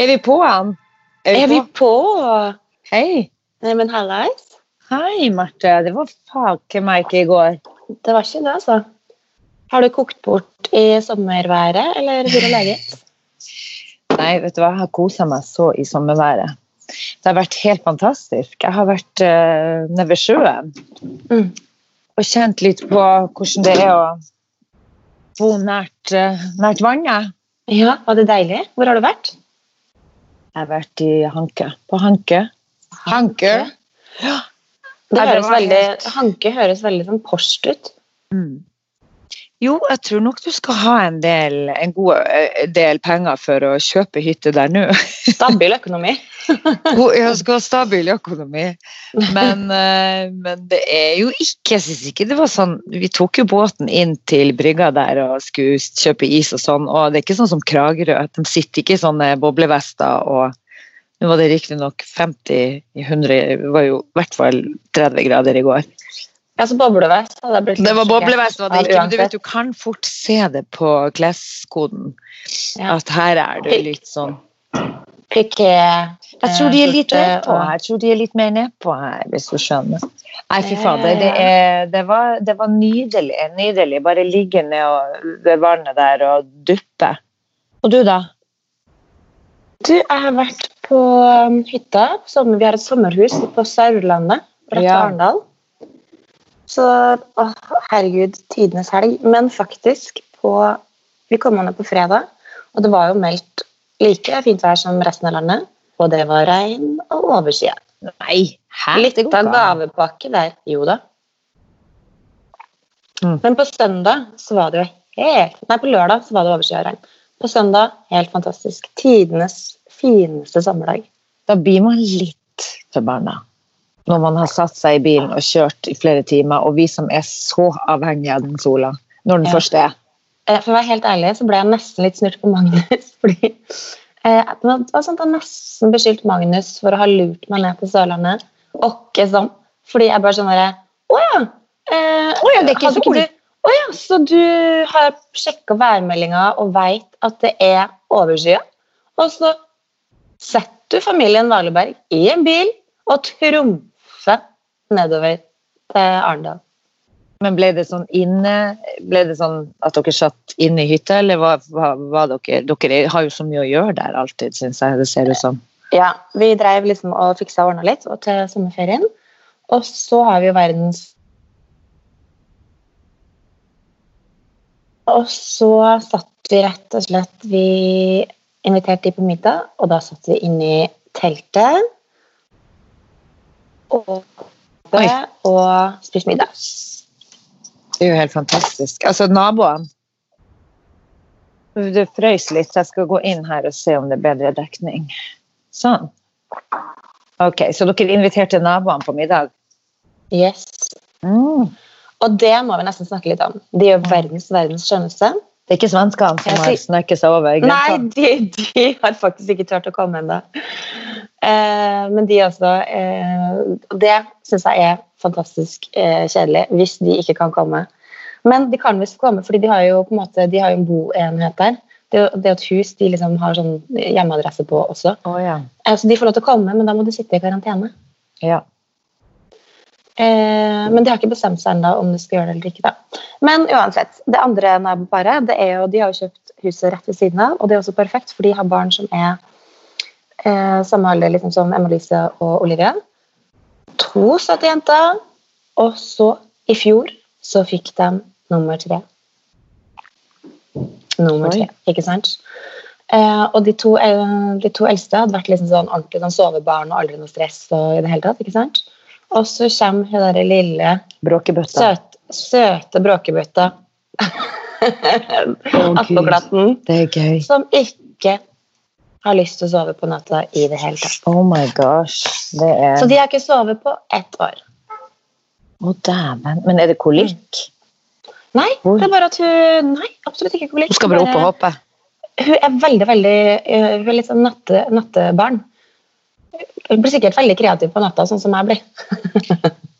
Er vi på han? Er vi på? Hei. Nei, men hallais. Hei, Marte. Det var faken meg ikke i går. Det var ikke det, altså. Har du kokt bort i sommerværet, eller hvor det leget? Nei, vet du hva, jeg har kosa meg så i sommerværet. Det har vært helt fantastisk. Jeg har vært uh, nede ved sjøen Mm. og kjent litt på hvordan det er å bo nært, uh, nært vannet. Ja, var det deilig? Hvor har du vært? Jeg har vært i Hanke. På Hanke. Hanke? Ja. Det høres veldig, Hanke høres veldig sånn porst ut. Mm. Jo, jeg tror nok du skal ha en del, en god eh, del penger for å kjøpe hytte der nå. Stabil økonomi. ja, skal ha stabil økonomi. Men, eh, men det er jo ikke Jeg syns ikke det var sånn Vi tok jo båten inn til brygga der og skulle kjøpe is og sånn, og det er ikke sånn som Kragerø. De sitter ikke i sånne boblevester og Nå var det riktignok 50 i 100 Det var jo i hvert fall 30 grader i går. Ja, så boblevest. hadde jeg blitt Det var boblevest, var det ikke, men du vet du kan fort se det på kleskoden. Ja. At her er det litt sånn Piké Jeg tror de er litt nedpå her. Jeg tror de er litt mer nedpå her, hvis du skjønner. Nei, fy fader. Det, er, det, var, det var nydelig. nydelig. Bare ligge ned ved vannet der og duppe. Og du, da? Du, jeg har vært på um, hytta. Vi har et sommerhus på Sørlandet, rett ved Ja. Arendal. Så å, herregud, tidenes helg. Men faktisk, på, vi kom ned på fredag, og det var jo meldt like fint vær som resten av landet. Og det var regn og overskyet. Nei, hæ? Litt av gavepakke der. Jo da. Mm. Men på søndag så var det jo helt Nei, på lørdag så var det overskyet og regn. På søndag helt fantastisk. Tidenes fineste sommerdag. Da blir man litt forbanna. Når man har satt seg i bilen og kjørt i flere timer, og vi som er så avhengige av den sola. Når den Ja. først er. Eh, For å være helt ærlig så ble jeg nesten litt snurt på Magnus. fordi eh, det var sånn at jeg nesten beskyldt Magnus for å ha lurt meg ned til Sørlandet. Og sånn. Fordi jeg bare sånn derre Å ja! Eh, Å ja, det er ikke sol. du- oh ja, så du har sjekka værmeldinga og veit at det er overskya? Og så setter du familien Valeberg i en bil og trumfer nedover til Arendal. Men ble det sånn inne Ble det sånn at dere satt inne i hytta, eller var, var, var dere Dere har jo så mye å gjøre der alltid, syns jeg det ser ut som. Ja, vi drev liksom og fiksa og ordna litt og til sommerferien. Og så har vi jo verdens Og så satt vi rett og slett Vi inviterte de på middag, og da satt vi inne i teltet. Og, og spist middag. Det er jo helt fantastisk. Altså, naboene Det frøys litt, så jeg skal gå inn her og se om det er bedre dekning. Sånn. Ok, så dere inviterte naboene på middag? Yes. Mm. Og det må vi nesten snakke litt om. De er jo verdens, verdens skjønneste. Det er ikke svenskene som har snøket seg over Nei, de, de har faktisk ikke turt å komme ennå. Eh, men de også eh, Det syns jeg er fantastisk eh, kjedelig, hvis de ikke kan komme. Men de kan visst komme, fordi de har jo på en måte, de har jo en boenhet der. Det, er det er et hus de liksom har sånn hjemmeadresse på også. Oh, ja. Så de får lov til å komme, men da må de sitte i karantene. ja. Eh, men de har ikke bestemt seg ennå om de skal gjøre det eller ikke. da. Men uansett, det andre naboparet det er jo, de har jo kjøpt huset rett ved siden av, og det er også perfekt, for de har barn som er eh, samme alder liksom som Emma-Lise og Olivia. To søte jenter. Og så, i fjor, så fikk de nummer tre. Nummer Oi. tre, ikke sant? Eh, og de to, eh, de to eldste hadde vært liksom sånn ordentlig sånn sovebarn og aldri noe stress. og i det hele tatt, ikke sant? Og så kommer hun der lille, søt, søte bråkebøtta attpå glatten, Det gøy. som ikke har lyst til å sove på natta i det hele tatt. Oh my gosh. Det er Så de har ikke sovet på ett år. Å, dæven. Men er det kolikk? Nei, Hvor? det er bare at hun Nei, absolutt ikke kolikk. Hun skal bare opp og hoppe. Hun er veldig, veldig eh, Hun er litt sånn natte, nattebarn. Hun blir sikkert veldig kreativ på natta, sånn som jeg blir.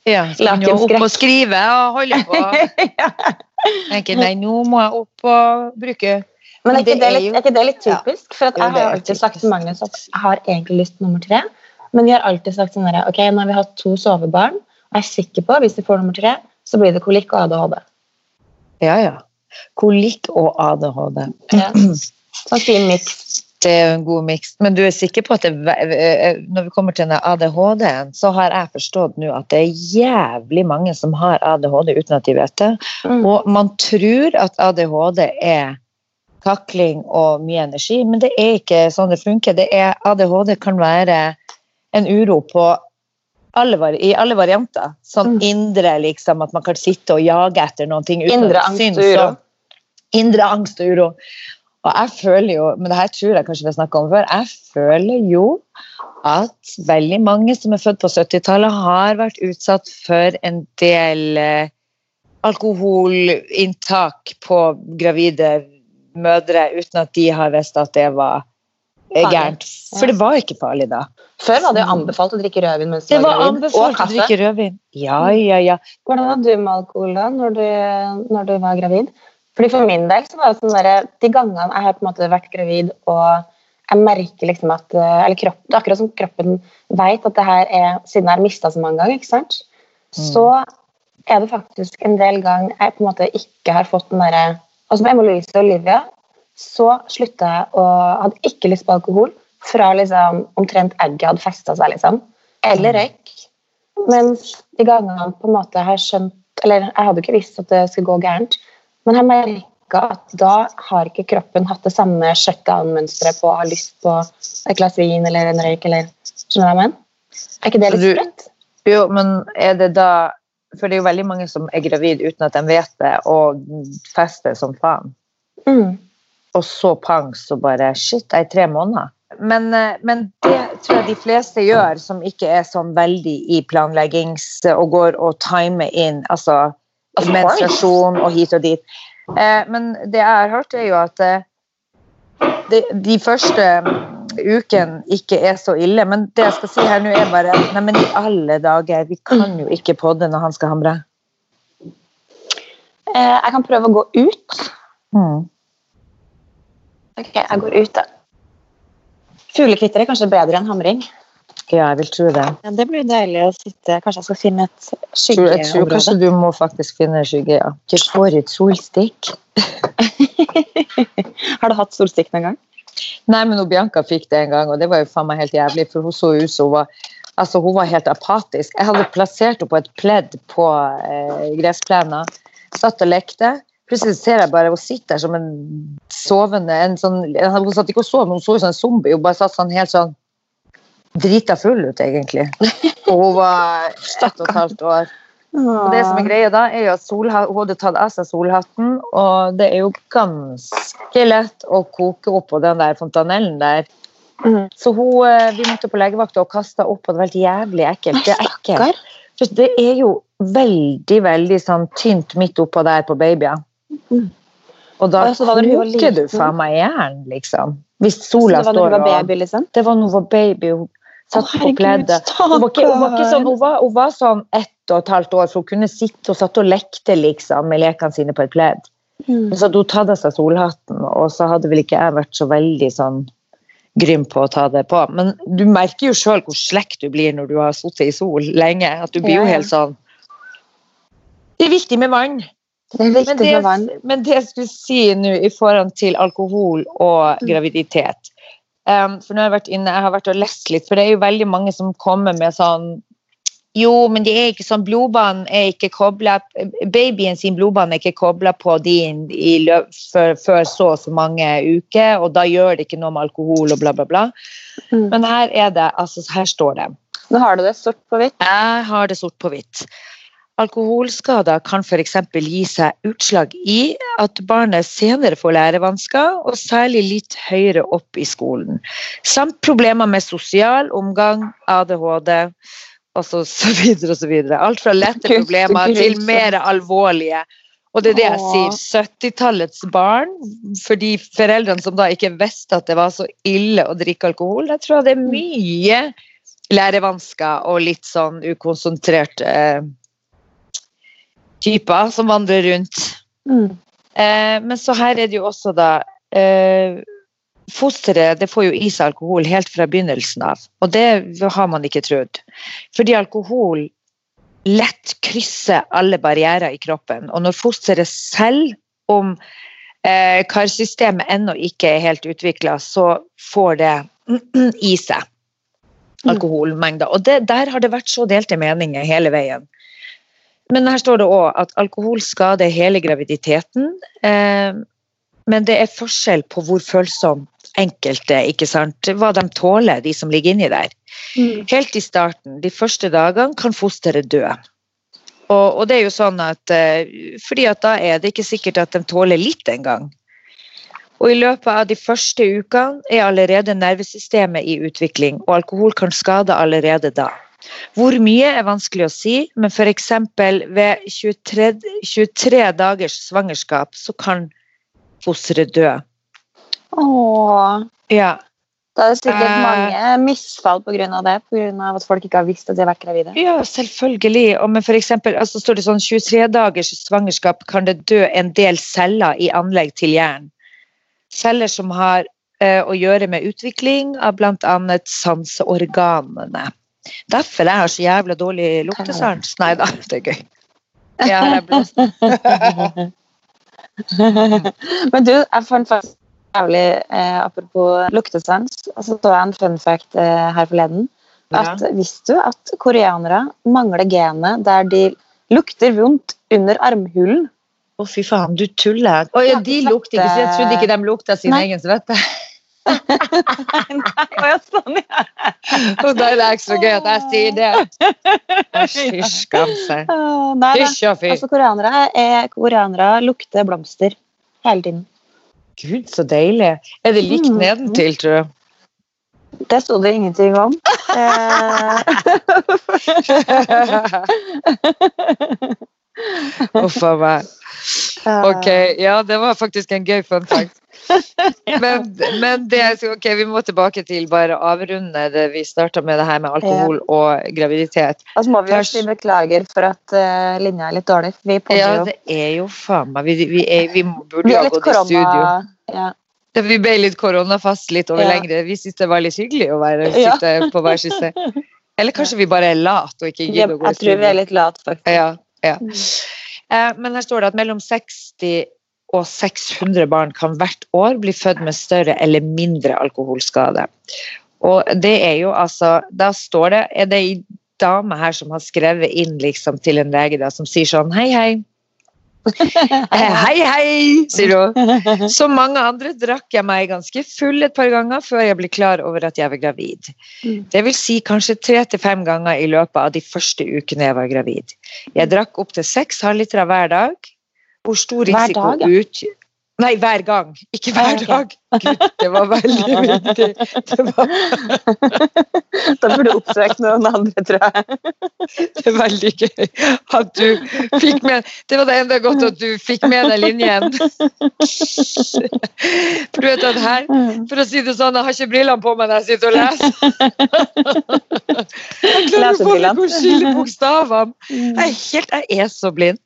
Ja, skal hun jo opp og skrive og holde på. ja. Tenker nei, nå må jeg opp og bruke Men er ikke, det litt, er ikke det litt typisk? For at jeg har alltid sagt til Magnus at jeg har egentlig lyst nummer tre. Men vi har alltid sagt sånn ok, nå har vi hatt to sovebarn, og jeg er sikker på hvis vi får nummer tre, så blir det kolikk og ADHD. Ja, ja. Kolikk og ADHD. Ja. Sånn fin miks. Det er en god miks. Men du er sikker på at det, når vi kommer til ADHD-en, så har jeg forstått nå at det er jævlig mange som har ADHD uten at de vet det. Mm. Og man tror at ADHD er kakling og mye energi, men det er ikke sånn det funker. Det er, ADHD kan være en uro på alle, i alle varianter. Sånn Mm. indre, liksom, at man kan sitte og jage etter noen ting. Indre angst syns og uro. så- Indre angst og uro. Og jeg føler jo, men det her tror jeg kanskje vi har snakket om før, jeg føler jo at veldig mange som er født på 70-tallet har vært utsatt for en del eh, alkoholinntak på gravide mødre uten at de har visst at det var gærent. For det var ikke farlig da. Før var det jo anbefalt å drikke rødvin mens du Det var var gravid. anbefalt kaffe. å drikke rødvin. Ja, ja, ja. Hvordan var du med alkohol da, når du, når du var gravid? Fordi For min del så var det sånn der, de gangene jeg har på en måte vært gravid og jeg merker liksom at eller kropp, Det er akkurat som kroppen vet at det her er Siden jeg har mista så mange ganger, ikke sant? så er det faktisk en del ganger jeg på en måte ikke har fått den derre Altså med Emma Louise og Olivia så slutta jeg å Hadde ikke lyst på alkohol fra liksom omtrent egget hadde festa seg, liksom. Eller røyk. Mens de gangene på en måte har skjønt Eller jeg hadde ikke visst at det skulle gå gærent, men jeg merka at da har ikke kroppen hatt det samme shutdown-mønsteret på å ha lyst på et glass vin eller en røyk, eller Skjønner du hva jeg mener? Er ikke det litt sprøtt? Jo, men er det da For det er jo veldig mange som er gravid uten at de vet det, og fester som faen. Mm. Og så pang, så bare Shit, jeg er tre måneder. Men, eh, men det tror jeg de fleste gjør, som ikke er sånn veldig i planleggings... og går og timer inn altså menstruasjon og hit og dit. Eh, men det jeg har hørt, er jo at eh, de, de første uken ikke er så ille. Men det jeg skal si her nå, er bare Nei, men i alle dager, vi kan jo ikke podde når han skal hamre. Eh, jeg kan prøve å gå ut. Mm. Ok, jeg går ut, da. Fuglekvitter er kanskje bedre enn hamring. Ja, jeg vil tro det. Ja, det blir deilig å sitte Kanskje jeg skal finne et skyggeområde. jeg tror kanskje du må faktisk finne skygge, ja. Du får et solstikk. Har du hatt solstikk noen gang? Nei, men Bianca fikk det en gang, og det var jo faen meg helt jævlig, for hun så ut som hun var Altså, hun var helt apatisk. Jeg hadde plassert henne på et pledd på eh, gressplenen. Satt og lekte. Plutselig ser jeg bare hun sitter der som en sovende en sånn, Hun satt ikke og sov, men hun så ut som en zombie. Hun bare satt sånn helt sånn drita full ut, egentlig. Og hun var ett og et halvt år. Og det som er greia da, er jo at hun hadde tatt av seg solhatten, og det er jo ganske lett å koke opp på den der fontanellen der. Mm. Så hun, eh, vi måtte på legevakta og kasta opp, og det var helt jævlig ekkelt. Det er ekkelt. For det er jo veldig, veldig sånn tynt midt oppå der på babyer. Mm. Og da Og hun koker du faen meg i hjel, liksom. Hvis sola det var da står var og baby, liksom? Det var når hun var baby. Hun satt på pleddet. Hun var, ikke, hun, var ikke sånn, hun, var, hun var sånn ett og et halvt år, for hun kunne sitte og satt og lekte liksom, med lekene sine på et pledd. Mm. Så hadde hun tatt av seg solhatten, og så hadde vel ikke jeg vært så veldig sånn grym på å ta det på. Men du merker jo sjøl hvor slekk du blir når du har sittet i sol lenge. At du blir jo helt sånn Det er viktig med vann. Det er viktig Men det, med vann. men det jeg skulle si nå i forhold til alkohol og Mm. graviditet um, For nå har jeg vært inne, jeg har vært og lest litt, for det er jo veldig mange som kommer med sånn jo, men det er ikke sånn, blodbanen er ikke kobla Babyen sin blodbane er ikke kobla på din før så og så mange uker, og da gjør det ikke noe med alkohol og bla, bla, bla. Mm. Men her er det, altså her står det Nå har du det sort på hvitt. jeg har det sort på hvitt. Alkoholskader kan f.eks. gi seg utslag i at barnet senere får lærevansker, og særlig litt høyere opp i skolen. Samt problemer med sosial omgang, ADHD osv. videre. Alt fra lette problemer til mer alvorlige. Og det er det jeg sier. 70-tallets barn, for de foreldrene som da ikke visste at det var så ille å drikke alkohol, jeg tror det er mye lærevansker og litt sånn ukonsentrerte eh, typer som vandrer rundt. Mm. Eh, men så her er det jo også da eh, Fosteret får jo i seg alkohol helt fra begynnelsen av, og det har man ikke trodd. Fordi alkohol lett krysser alle barrierer i kroppen. Og når fosteret selv, om eh, karsystemet ennå ikke er helt utvikla, så får det i seg alkoholmengder. Og det, der har det vært så delte meninger hele veien. Men her står det òg at alkohol skader hele graviditeten. Eh, men det er forskjell på hvor følsomt enkelte, ikke sant, hva de tåler, de som ligger inni der. Mm. Helt i starten, de første dagene, kan fosteret dø. Og, og, det er jo sånn at uh, fordi at da er det ikke sikkert at de tåler litt engang. Og i løpet av de første ukene er allerede nervesystemet i utvikling, og alkohol kan skade allerede da. Hvor mye er vanskelig å si, men f.eks. ved 23, 23 dagers svangerskap så kan fosteret dø. Åh. Ja. Da er det sikkert uh, mange misfall pga. det, pga. at folk ikke har visst at de har vært gravide. Ja, selvfølgelig. Og men for eksempel, altså står det sånn 23 dagers svangerskap kan det dø en del celler i anlegg til hjernen. Celler som har uh, å gjøre med utvikling av bl.a. sanseorganene. Derfor jeg har så jævla dårlig luktesans. Nei da, det er gøy. Ja, jeg Men du, jeg fant faktisk jævlig eh, Apropos luktesans, så så jeg en fun fact eh, her forleden. At ja. Visste du at koreanere mangler genet der de lukter vondt under armhulen? Å, fy faen, du tuller. Å ja, de lukter ikke, så jeg trodde ikke de lukta sin Nei. egen svette. Nei, sånn, ja. Og da er det ekstra gøy at jeg sier det. Hysj, skam seg. Hysj og fy. Altså, koreanere, er, koreanere lukter blomster hele tiden. Gud, så deilig. Er det likt mm. nedentil, tror jeg? Det sto det ingenting om. Uff a meg. Ok, ja, det var faktisk en gøy fun fact. Men, men det, ok, vi må tilbake til bare avrunde det vi starta med det her med alkohol ja. og graviditet. Og så må vi jo si beklager for at uh, linja er litt dårlig. Vi ja, det er jo faen meg Vi, vi, er, vi burde jo ha gått i studio. Ja. Da vi ble litt koronafast litt over ja. lengre. Vi syntes det var litt hyggelig å være, sitte på hver sin sted. Eller kanskje vi bare er late og ikke gidder å gå i studio. Jeg tror vi er litt late, faktisk. Ja, ja. Mm. Eh, men her står det at mellom 60 og 600 barn kan hvert år bli født med større eller mindre alkoholskade. Og det er jo altså Da står det Er det ei dame her som har skrevet inn liksom til en lege da, som sier sånn Hei, hei. Eh, hei, hei, sier hun. Som mange andre drakk jeg meg ganske full et par ganger før jeg ble klar over at jeg var gravid. Mm. Det vil si kanskje tre til fem ganger i løpet av de første ukene jeg var gravid. Jeg drakk opptil seks halvlitere hver dag. Hvor stor risiko hver dag, ja. ut Nei, hver gang. Ikke hver okay. dag. Gud, det var veldig viktig. Var... da burde du oppsøkt noen andre, tror jeg. det er veldig gøy at du fikk med Det var det enda godt at du fikk med deg linjen. For du vet at her, for å si det sånn, jeg har ikke brillene på meg når jeg sitter og leser. Jeg klarer meg å skille bokstavene. Jeg er, helt, jeg er så blind.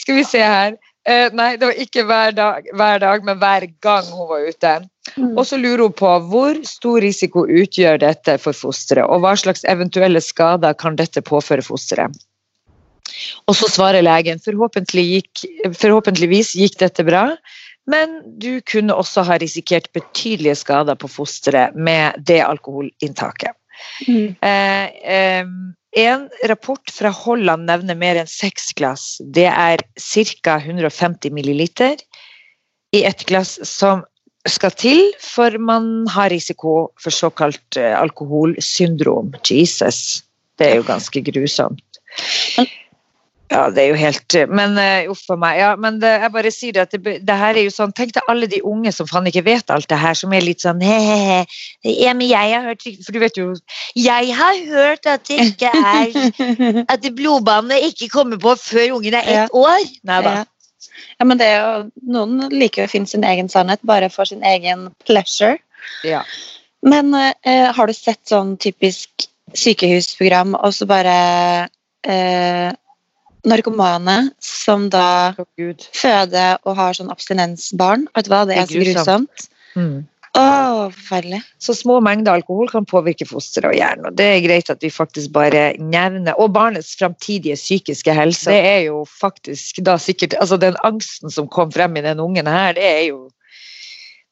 Skal vi se her. Eh, nei, det var ikke hver dag, hver dag, men hver gang hun var ute. Mm. Og så lurer hun på hvor stor risiko utgjør dette for fosteret, og hva slags eventuelle skader kan dette påføre fosteret. Og så svarer legen forhåpentlig gikk, forhåpentligvis gikk dette bra, men du kunne også ha risikert betydelige skader på fosteret med det alkoholinntaket. Mm. Eh, en rapport fra Holland nevner mer enn seks glass. Det er ca. 150 milliliter i ett glass som skal til, for man har risiko for såkalt eh, alkoholsyndrom. Jesus, det er jo ganske grusomt. Ja, det er jo helt Men uh, uff a meg. Ja, men det, jeg bare sier det at det, det, her er jo sånn Tenk deg alle de unge som faen ikke vet alt det her, som er litt sånn he-he-he. Ja, men jeg har hørt For du vet jo Jeg har hørt at det ikke er At blodbanene ikke kommer på før ungen er ett år. Nei da. Ja. ja. men det er jo Noen liker å finne sin egen sannhet bare for sin egen pleasure. Ja. Men uh, har du sett sånn typisk sykehusprogram, og så bare uh, narkomane som da oh, føder og har sånn abstinensbarn. Vet du hva, det Det er er så grusomt. Mm. Å, forferdelig. Så små mengder alkohol kan påvirke fosteret og hjernen. og Det er greit at vi faktisk bare nevner Og barnets framtidige psykiske helse. Det er jo faktisk da sikkert Altså den angsten som kom frem i den ungen her, det er jo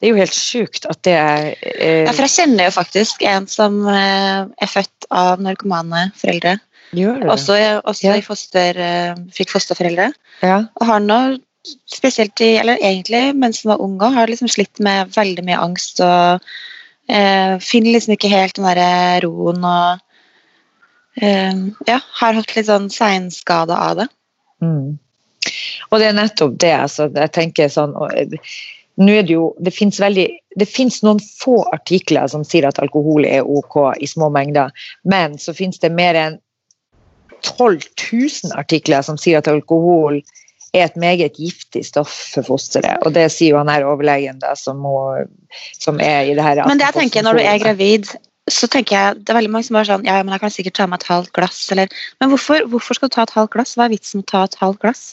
det er jo helt sjukt at det er eh, Ja, for jeg kjenner jo faktisk en som eh, er født av narkomane foreldre. Også, også Ja. foster, eh, fikk fosterforeldre. ja. Og har nå spesielt i, eller egentlig mens han var ung òg, har liksom slitt med veldig mye angst og eh, finner liksom ikke helt den derre roen og eh, Ja, har hatt litt sånn seinskade av det. Mm. Og det er nettopp det. Altså, jeg tenker sånn og, eh, nå er det jo, det finnes veldig, det finnes noen få artikler som sier at alkohol er ok i små mengder, men så finnes det mer enn 12 000 artikler som sier at alkohol er et meget giftig stoff for fosteret. Og det sier jo han her overlegen da, som, må, som er i det her Men det jeg tenker når du er gravid, så tenker jeg det er veldig mange som bare sånn Ja, men jeg kan sikkert ta meg et halvt glass, eller Men hvorfor, hvorfor skal du ta et halvt glass? Hva er vitsen med å ta et halvt glass?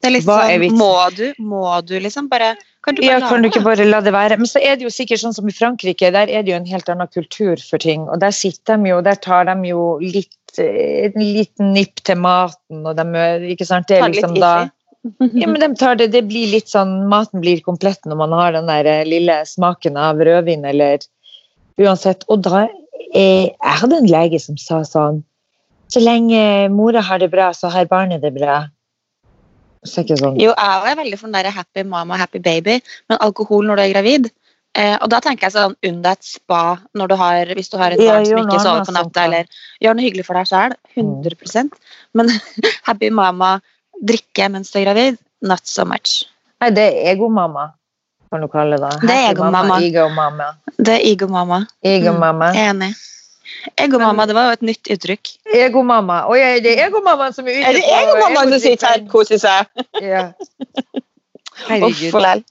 Det er litt vitsen? Må du? Må du liksom bare Kan du Ja, kan du ikke bare la det være? Men så er det jo sikkert sånn som i Frankrike, der er det jo en helt annen kultur for ting. Og der sitter de jo, der tar de jo litt eh, en liten nipp til maten, og de ikke sant, det er liksom da ja, men de tar det, det blir litt sånn, Maten blir komplett når man har den der eh, lille smaken av rødvin eller uansett. Og da er, Jeg hadde en lege som sa sånn Så lenge mora har det bra, så har barnet det bra. Så ikke sånn Jo, jeg er veldig for den der happy mama, happy baby, men alkohol når du er gravid eh, Og da tenker jeg sånn, unn deg et spa du har, hvis du har et Ja, barn som ikke sover på som natta, eller gjør noe hyggelig for deg sjøl. 100% Men happy mama, drikke mens du er gravid, not so much. Nei, det er egomamma, kan du kalle det. Det er Happy mamma, egomamma. Egomamma. Det er ego-mama. Egomamma. Det var jo et nytt uttrykk. Egomamma. Oi, er det egomammaen som er ute Er det ego-mamma som sitter her og koser seg? Ja. Herregud.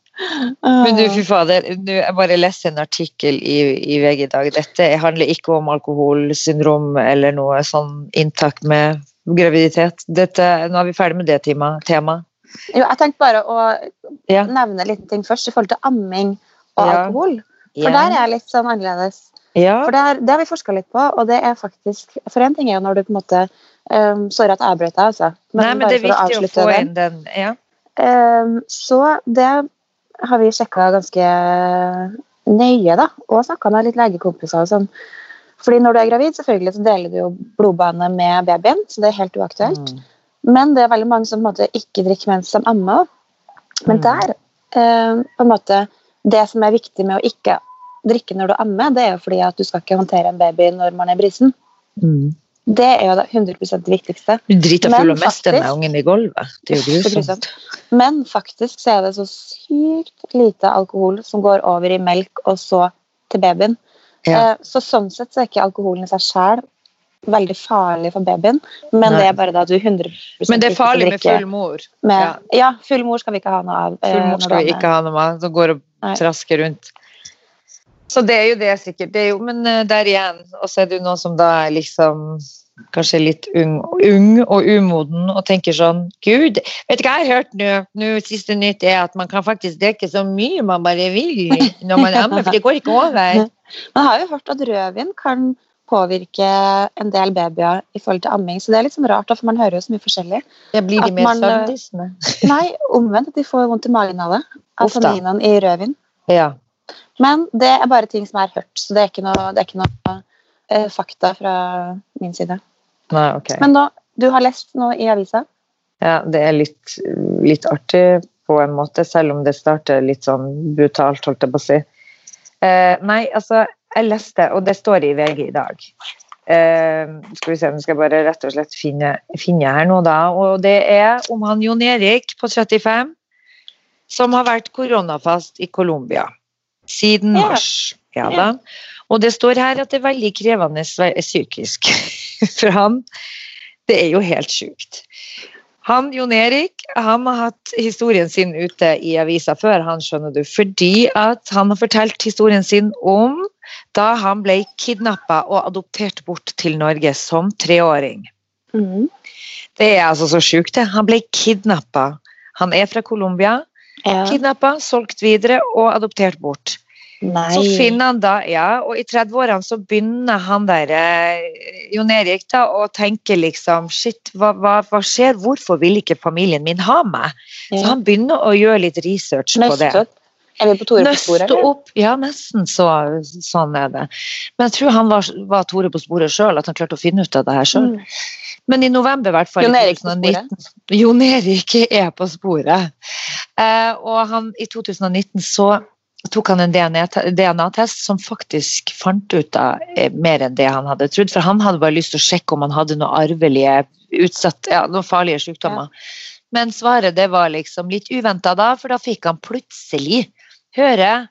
Men du, fy fader, jeg bare leste en artikkel i, i VG i dag. Dette handler ikke om alkoholsyndrom eller noe sånn inntakt med graviditet. Dette, nå er vi ferdig med det temaet. Jo, jeg tenkte bare å Ja. nevne en liten ting først i forhold til amming og Ja. alkohol. For der er jeg litt sånn annerledes. Ja. For det, er, det har vi forska litt på, og det er faktisk For en ting er jo når du på en måte um, Sorry at jeg avbrøt deg, altså. Nei, men det er å viktig å avslutte få inn den. Ja. Um, så det har vi sjekka ganske nøye, da. Og snakka med litt legekompiser og sånn. Fordi når du er gravid, selvfølgelig så deler du jo blodbane med babyen, så det er helt uaktuelt. Mm. Men det er veldig mange som på en måte ikke drikker mens de ammer. Men Mm. der, eh, på en måte, det som er viktig med å ikke drikke når du ammer, det er jo fordi at du skal ikke håndtere en baby når man er brisen. Mm. Det er jo det 100 det viktigste. Du driter full og mest den faktisk- ungen i gulvet. Det er jo grusomt. Men faktisk så er det så sykt lite alkohol som går over i melk og så til babyen. Ja. Eh, Så sånn sett så er ikke alkoholen i seg sjæl veldig farlig for babyen, men Nei. det er bare da at du 100% Men det er farlig med full mor. med, Ja. ja. full mor skal vi ikke ha noe av. eh, Full mor skal vi ikke ha noe av, som går og trasker rundt. Så det er jo det sikkert. Det er jo, men eh, der igjen, og så er det jo noen som da er liksom kanskje litt ung, ung og umoden og tenker sånn Gud, vet du hva jeg har hørt nå? nå Siste nytt er at man kan faktisk drikke så mye man bare vil når man ammer, for det går ikke over. Man har jo hørt at rødvin kan påvirke en del babyer i forhold til amming, så det er litt sånn rart, for man hører jo så mye forskjellig. Ja, blir de mer eh. Nei, omvendt at de får vondt i magen av det. Av tanninene i rødvin. Ja. Men det er bare ting som er hørt, så det er ikke noe, det er ikke noe uh, fakta fra min side. Nei, ok. Men nå, du har lest noe i avisa? Ja, det er litt, litt artig på en måte, selv om det starter litt sånn brutalt, holdt jeg på å si. Eh, nei, altså, jeg leste, og det står i VG i dag. Eh, skal vi se, nå skal jeg bare rett og slett finne, finne her nå, da. Og det er om han Jon Erik på 35 som har vært koronafast i Colombia siden Ja. mars. Ja da. Og det står her at det er veldig krevende psykisk for han. Det er jo helt sjukt. Han, Jon Erik han har hatt historien sin ute i avisa før, han skjønner du, fordi at han har fortalt historien sin om da han ble kidnappa og adoptert bort til Norge som treåring. Mm. Det er altså så sjukt, det. Han ble kidnappa. Han er fra Colombia. Ja. Kidnappa, solgt videre og adoptert bort. Nei. Så finner han da, ja, og i 30-årene så begynner han der, eh, Jon Erik, da, å tenke liksom Shit, hva, hva, hva skjer? Hvorfor vil ikke familien min ha meg? Så han begynner å gjøre litt research på det. Opp. Er vi på Tore på sporet, Nøste eller? opp, ja, nesten så, sånn er det. Men jeg tror han var, var Tore på sporet sjøl, at han klarte å finne ut av det her sjøl. Mm. Men i november, i hvert fall. Jon Erik på 2019 Jon Erik er på sporet. Eh, og han, i 2019 så tok han en DNA-te- DNA-test som faktisk fant ut av eh, mer enn det han hadde trodd. For han hadde bare lyst til å sjekke om han hadde noen arvelige utsatt, ja, noen farlige sykdommer. Men svaret det var liksom litt uventa da, for da fikk han plutselig høre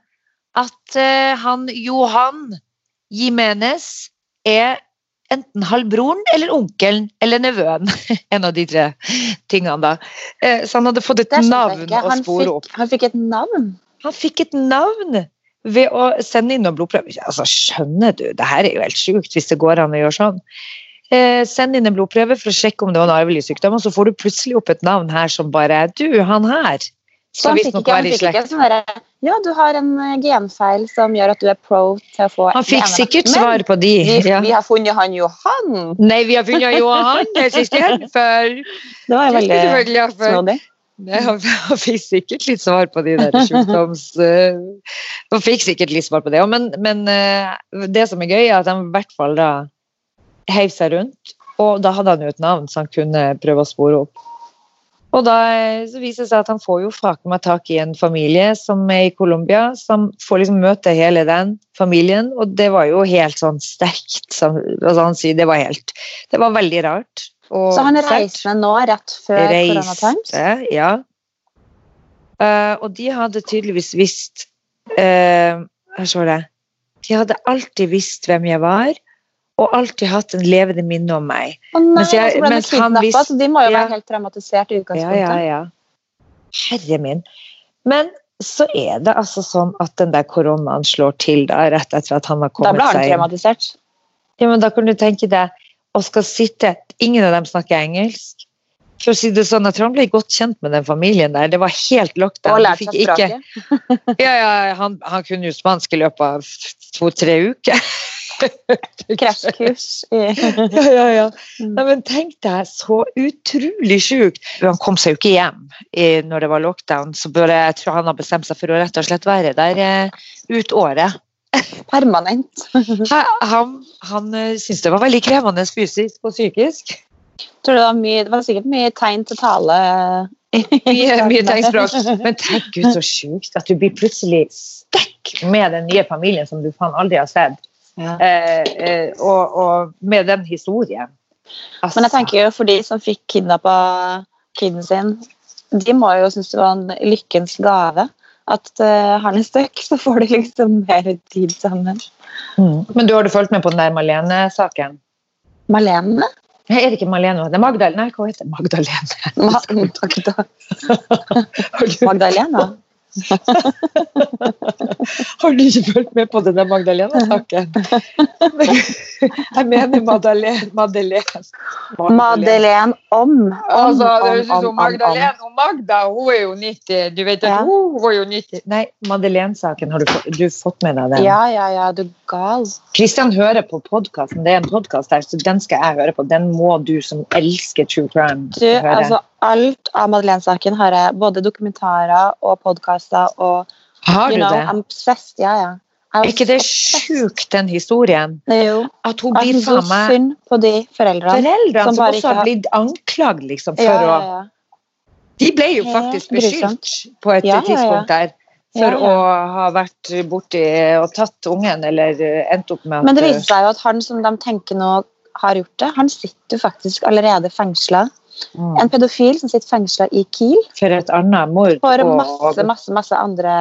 at eh, han Johan Jimenez er enten halvbroren eller onkelen eller nevøen. En av de tre tingene, da. Eh, Så han hadde fått et navn å spore opp. han fikk et navn. Han fikk et navn ved å sende inn noen blodprøver. Altså, skjønner du, det her er jo helt sjukt hvis det går an å gjøre sånn. Eh, send inn en blodprøve for å sjekke om det var en arvelig sykdom, og så får du plutselig opp et navn her som bare er Du, han her. Så han fikk ikke, han fikk ikke sånn derre Ja, du har en eh, genfeil som gjør at du er pro til å få Han fikk sikkert svar på de. Vi, Ja. vi har funnet han Johan! Nei, vi har funnet Johan, det søster. For Det var er veldig snodig. Han fikk sikkert litt svar på de der sjukdoms... Jeg fikk sikkert litt svar på det òg, men, men eh, det som er gøy, er at han i hvert fall da heiv seg rundt. Og da hadde han jo et navn så han kunne prøve å spore opp. Og da eh, viser det seg at han får jo faken meg tak i en familie som er i Colombia, som får liksom møte hele den familien, og det var jo helt sånn sterkt. Som, altså han sier det var helt Det var veldig rart. Så han reisende nå, rett før Corona Times? reiste, ja. Uh, og de hadde tydeligvis visst uh, Her står det. De hadde alltid visst hvem jeg var, og alltid hatt en levende minne om meg. Å nei, Mens jeg- så ble mens han visste- så de må jo ja. være helt traumatisert i utgangspunktet. ja, ja. Herre min. Men så er det altså sånn at den der koronaen slår til da, rett etter at han har kommet seg Da ble han traumatisert. Ja, men da kan du tenke deg å skal sitte Ingen av dem snakker engelsk. For å si det sånn, Jeg tror han ble godt kjent med den familien der. Det var helt lockdown. Og Du seg språket. Ja, ja, han, han kunne jo spansk i løpet av to-tre uker. Krasjkurs. Ja, ja, ja. Mm. Nei, men tenk deg, så utrolig sjukt. Han kom seg jo ikke hjem i, når det var lockdown, så jeg tror han har bestemt seg for å rett og slett være der eh, ut året. Permanent. Han, han, eh, syntes det var veldig krevende fysisk og psykisk. Tror du det, var mye, det var sikkert mye tegn til tale. Mye, mye tegnspråk. Men tenk ut så sjukt at du blir plutselig stekk med den nye familien som du faen aldri har sett. Ja. Eh, eh, og, og med den historien. Altså, Men jeg tenker jo for de som fikk kidnappa kiden sin, de må jo synes det var en lykkens gave. At uh, han er stuck, så får de liksom mer tid sammen. Mm. Men du har du fulgt med på den der Malene-saken? Malene? Nei, er det ikke Malene? Det er Magdalene. Nei, hva heter det? Magdalene? Ma Magda Magdalena? har du ikke fulgt med på denne Magdalena-saken? Jeg mener Madeleine. Madeleine. Madeleine om. om, Altså, det høres ut som Magdalene og Magda, hun er jo 90. Du vet at Ja. hun var jo 90. Nei, Madeleine-saken, har du, du fått med deg den? Ja, ja, ja, du er gal. Kristian hører på podkasten, det er en podkast der, så den skal jeg høre på. Den må du som elsker true crime Du, høre. altså, alt av Madeleine-saken har jeg, både dokumentarer og podkaster og har du know, det? I'm obsessed. Ja, ja. Er ikke det sjukt, den historien? Jo At hun blir faen meg synd på de foreldrene. Foreldrene som som, også har blitt anklagd liksom, for Ja, ja, å. De ble jo faktisk beskyldt på et Ja, ja, ja. tidspunkt der for Ja, å ha vært borti og tatt ungen, eller eh, endt opp med at Men det viser seg jo at han som de tenker nå har gjort det, han sitter jo faktisk allerede fengsla. mm, En pedofil som sitter fengsla i Kiel For et annet mord for masse, masse, masse andre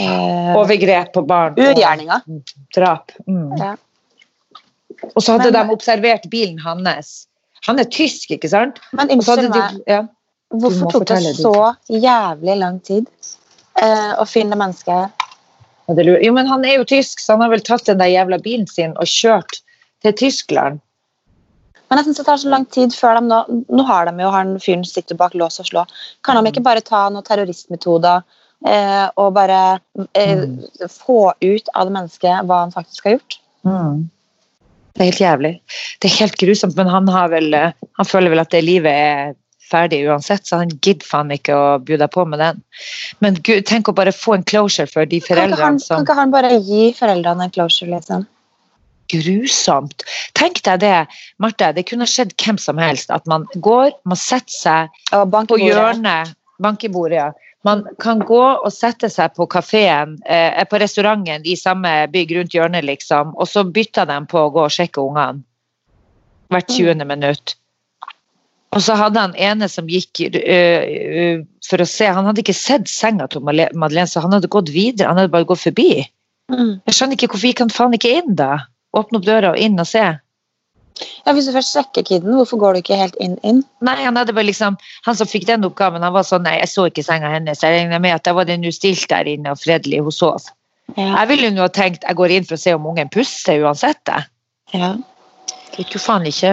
eh, overgrep på barn. og urgjerninger. Drap. Mm. Ja. Og så hadde Men- de observert bilen hans. Han er tysk, ikke sant? Men unnskyld meg, ja. Hvorfor tok det så jævlig lang tid eh, å finne mennesker. Jo, men han er jo tysk, så han har vel tatt den der jævla bilen sin og kjørt til Tyskland. Men jeg synes det tar så lang tid før de nå Nå har de jo han fyren sitter bak lås og slå. Kan de ikke bare ta noen terroristmetoder eh, og bare eh, få ut av det mennesket hva han faktisk har gjort? Mm. Det er helt jævlig. Det er helt grusomt, men han, har vel, eh, han føler vel at det livet er ferdig uansett, så han gidder faen ikke å bjuda på med den. Men gud, tenk å bare få en closure for de Kan ikke, han, som kan ikke han bare gi foreldrene en closure, liksom? Grusomt. Tenk deg det, Marte. Det kunne skjedd hvem som helst. At man går, man setter seg på hjørnet, bank i bordet, ja. Man kan gå og sette seg på kafeen, eh, på restauranten i samme bygg rundt hjørnet, liksom, og så bytter de på å gå og sjekke ungene hvert 20. minutt. Og så hadde han ene som gikk uh, uh, for å se Han hadde ikke sett senga til Madeleine, så han hadde gått videre. Han hadde bare gått forbi. Mm. Jeg skjønner ikke hvorfor gikk han faen ikke inn, da? Åpne opp døra og inn og se. Ja, Hvis du først sjekker kiden, hvorfor går du ikke helt inn? inn? Nei, han hadde bare liksom Han som fikk den oppgaven, han var sånn Nei, jeg så ikke senga hennes. Jeg regner med at da var den ustilt stilt der inne og fredelig, hun sov. Ja. Jeg ville jo ha tenkt jeg går inn for å se om ungen puster uansett, det. ja. Det gikk jo faen ikke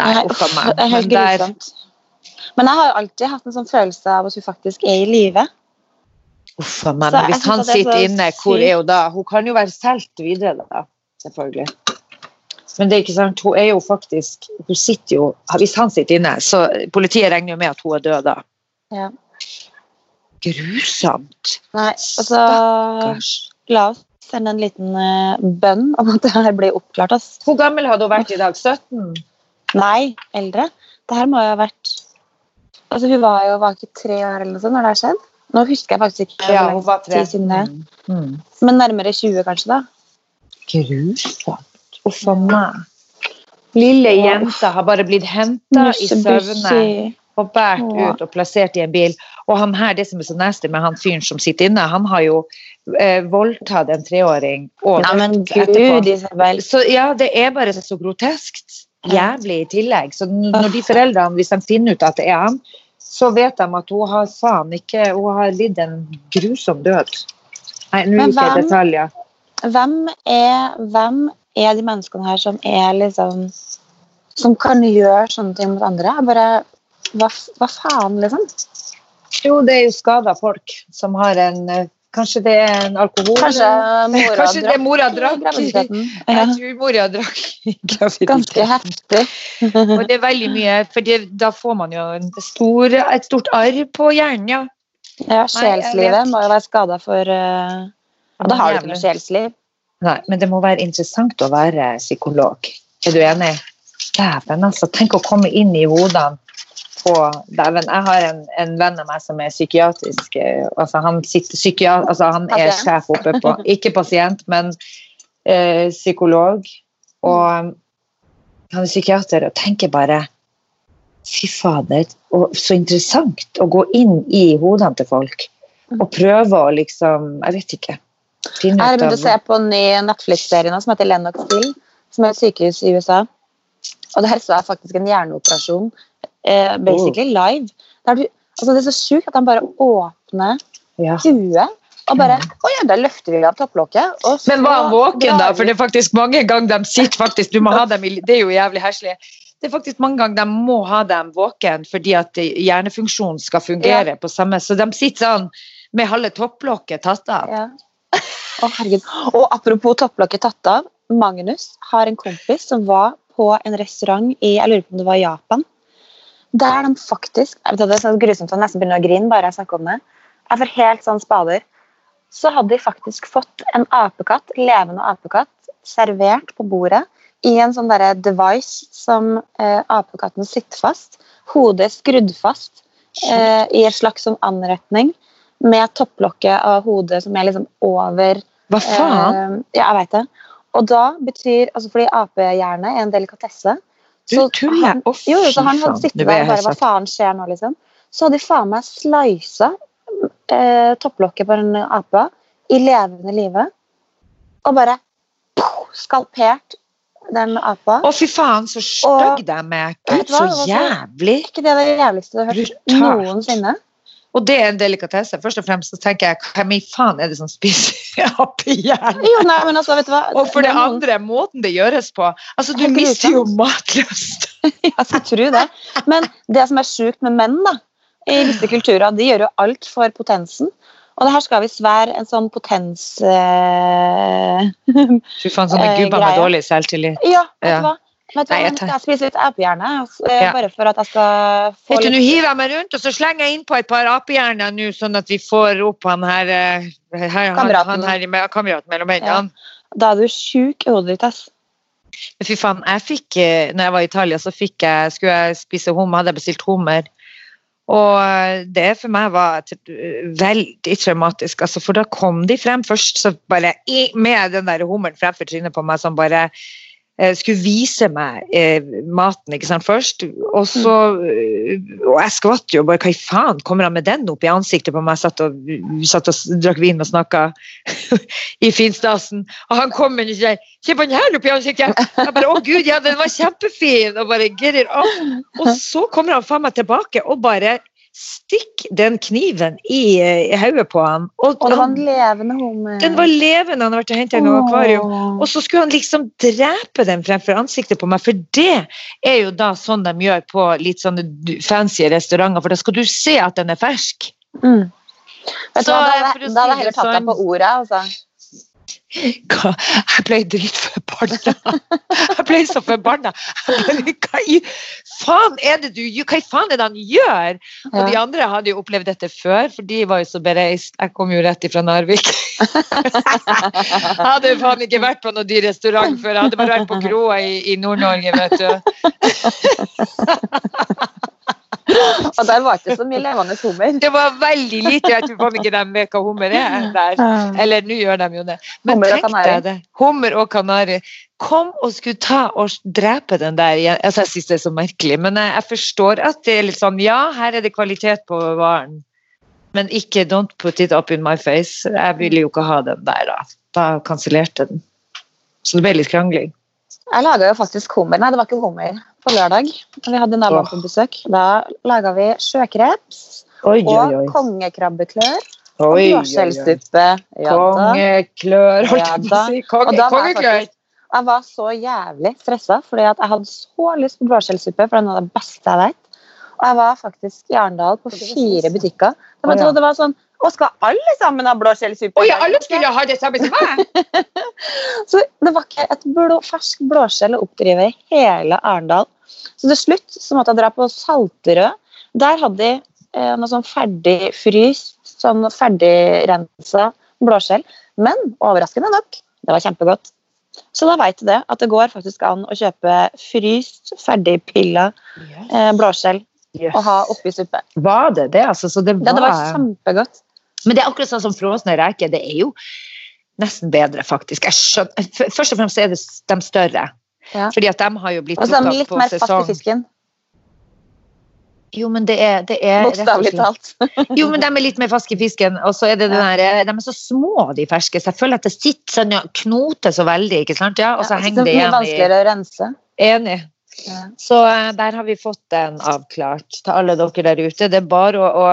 Nei, Nei, uff a meg. det er helt grusomt. Men jeg har jo alltid hatt en sånn følelse av at hun faktisk er i live. Uff a meg. Hvis han er sitter inne, hvor er hun da? Hun kan jo være solgt videre, da. Selvfølgelig. Men det er ikke sant, hun er jo faktisk Hun sitter jo Hvis han sitter inne, så politiet regner jo med at hun er død da. Ja. Grusomt. Nei, altså Stakkars. La oss sende en liten eh, bønn om at det her blir oppklart. Ass. Hvor gammel hadde hun vært i dag? 17? Nei, eldre. Det her må jo ha vært Altså, Hun var jo var ikke tre år eller noe sånt når det har skjedd. Nå husker jeg faktisk ikke hvor Ja, lang hun var tre. tid siden det er. Mm. Mm. Men nærmere 20, kanskje. da. Grusomt. Uff a meg. Lille jenta har bare blitt henta i søvne og båret ut og plassert i en bil. Og han her, det som er så nasty med han fyren som sitter inne, han har jo eh, voldtatt en treåring og Nei, men gud, Isabel. Så ja, det er bare så groteskt. Jævlig i tillegg. Så når de foreldrene, hvis de finner ut at det er han, så vet de at hun har faen ikke Hun har lidd en grusom død. Nei, nå er gikk jeg i detaljer. Hvem er, hvem er de menneskene her som er liksom Som kan gjøre sånne ting mot andre? Bare, hva, hva faen, liksom? Jo, det er jo skada folk som har en eh, Kanskje det er en alkohol? Kanskje mora Kanskje det drakk mora drakk. Jeg tror mora drakk graviditeten. ganske heftig. Og det er veldig mye, for det, da får man jo en stor, et stort arr på hjernen, ja. Ja, Sjelslivet må jo være skada for uh, ja, Da har du ikke noe sjelsliv. Nei, men det må være interessant å være psykolog. Er du enig? Dæven, altså. Tenk å komme inn i hodene på Dæven, jeg har en, en venn av meg som er psykiatrisk eh, altså Han, sitter, psykiat, altså han er okay. sjef oppe på Ikke pasient, men eh, psykolog. Og um, han er psykiater og tenker bare Fy fader, så interessant å gå inn i hodene til folk. Og prøve å liksom Jeg vet ikke. Finne Jeg ut begynt å se på en ny Netflix-serie som heter Lennox Hill, som er et sykehus i USA. Og det her så er faktisk en hjerneoperasjon, eh, basically live. Der du, altså det er så sjukt at de bare åpner ja. huet og bare Å ja, da løfter vi av topplokket. og så Men var han våken, da? For det er faktisk mange ganger de sitter faktisk Du må ha dem i Det er jo jævlig heslig. Det er faktisk mange ganger de må ha dem våken fordi at hjernefunksjonen skal fungere på samme Så de sitter sånn med halve topplokket tatt av. Ja. Å, herregud. Og apropos topplokket tatt av. Magnus har en kompis som var på en restaurant i jeg lurer på om det var Japan. Der de faktisk jeg vet Det er så grusomt at jeg nesten begynner å grine bare jeg snakker om det. Jeg får helt sånn spader. Så hadde de faktisk fått en apekatt, levende apekatt servert på bordet i en sånn derre device som eh, apekatten sitter fast. Hodet skrudd fast eh, i en slags sånn anretning med topplokket av hodet som er liksom over Hva faen? eh, Ja, jeg vet det. Og da betyr altså Fordi apehjerne er en delikatesse. Du tuller? Å, så fy han faen. Nå ble jeg og bare Hva faen skjer nå, liksom? Så hadde de faen meg slisa eh, topplokket på den apa i levende live. Og bare pow, skalpert den apa. Å, fy faen, så stygg de er. Gud, så så- jævlig. ikke det det jævligste du har hørt Brutalt. noensinne? Og det er en delikatesse. Først og fremst så tenker jeg hvem i faen er det som spiser appehjern? Jo, nei, altså, vet du hva? Og for det andre, måten det gjøres på. Altså, du mister jo matlyst. Jeg tror det. Men det som er sjukt med menn, da, i visse kulturer, de gjør jo alt for potensen. Og det her skal visst være en sånn potens... Eh... Fy faen, sånne Eh, gubber med dårlig selvtillit. Ja, vet du hva? Vet du Nei, jeg tar... jeg spiser litt apehjerne, eh, Ja. bare for at jeg skal få Vet du, Nå hiver jeg meg rundt, og så slenger jeg innpå et par apehjerner nå, sånn at vi får opp han her, eh, her Kameraten. han her kameraten mellom Ja. hendene. Da er du sjuk i hodet ditt, ass. Men fy faen, jeg fikk, eh, når jeg var i Italia, så fikk jeg, skulle jeg spise hummer, hadde jeg bestilt hummer. Og eh, det for meg var veldig traumatisk, altså, for da kom de frem først så bare med den der hummeren fremfor trynet på meg som bare skulle vise meg eh, maten ikke sant, først. Og så eh, Og jeg skvatt jo bare, hva i faen, kommer han med den opp i ansiktet på meg? Satt og, satt og drakk vin og snakka i finstasen. Og han kom med sier 'se på den her opp i ansiktet'. Jeg bare 'å gud, ja, den var kjempefin', og bare get it off. Og så kommer han faen meg tilbake og bare stikker den kniven i, eh, i hodet på han. Og, Og det var en levende hummer. den var levende, han hadde vært og den i akvarium. Og så skulle han liksom drepe den fremfor ansiktet på meg, for det er jo da sånn de gjør på litt sånne fancy restauranter, for da skal du se at den er fersk. Mm. Så, da hadde hadde jeg heller tatt deg sånn- på ordet. Altså. Hva? Jeg ble dritforbanna. Jeg ble så forbanna. Hva i faen er det du gjør? Hva i faen er det han gjør? Og de andre hadde jo opplevd dette før, for de var jo så bereist. Jeg kom jo rett ifra Narvik. Jeg hadde faen ikke vært på noen dyr restaurant før. Jeg hadde bare vært på kroa i, i Nord-Norge, vet du. Og der var ikke så mye levende hummer. Det var veldig lite. Jeg tror faen ikke de vet hva hummer er der. Eller nå gjør de jo det. Men Hummer tenk deg det. Hummer og kanari. Kom og skulle ta og drepe den der igjen. Altså, jeg syns det er så merkelig, men jeg, jeg forstår at det er litt sånn Ja, her er det kvalitet på varen, men ikke don't put it up in my face. Jeg ville jo ikke ha den der, da. Da kansellerte den. Så det ble litt krangling. Jeg laga jo faktisk hummer. Nei, det var ikke hummer. På lørdag vi hadde naboen på besøk. Da laga vi sjøkreps Oi, og kongekrabbeklør og Oi, oi, oi. blåskjellsuppe. Ja, da. Kongeklør, holdt jeg på å si. Og Konge, kongeklør. Jeg var så jævlig stressa, fordi jeg hadde så lyst på blåskjellsuppe. For den av det beste jeg vet. Og jeg var faktisk i Arendal på fire butikker. Det var, det var sånn Å, skal alle sammen ha blåskjellsuppe? Oi, alle skulle ha det samme som meg! Så det var ikke et blå, fersk blåskjell å oppdrive i hele Arendal. Så til slutt så måtte jeg dra på Salterød. Der hadde de eh, noe sånn ferdig fryst, sånn ferdigrensa blåskjell. Men overraskende nok, det var kjempegodt. Så da veit du det, at det går faktisk an å kjøpe fryst, ferdigpilla eh, blåskjell og ha oppi suppe. Var det det? Altså, så det Ja, det var kjempegodt. Men det er akkurat sånn som frosne reker. Det er jo nesten bedre, faktisk. Jeg skjønner, først og fremst er det de større. Ja. Fordi at de har jo blitt Og så er de litt mer fast i fisken. Jo, men det er, det er Bokstavelig talt. Jo, men de er litt mer fast i fisken. Og så er det den der, de er så små, de ferske. Så jeg føler at det sitter sånn, knoter så veldig, ikke sant? Ja, og så Ja, henger det igjen i vanskeligere å rense. Enig. Ja. Så eh, der har vi fått den avklart til alle dere der ute. Det er bare å, å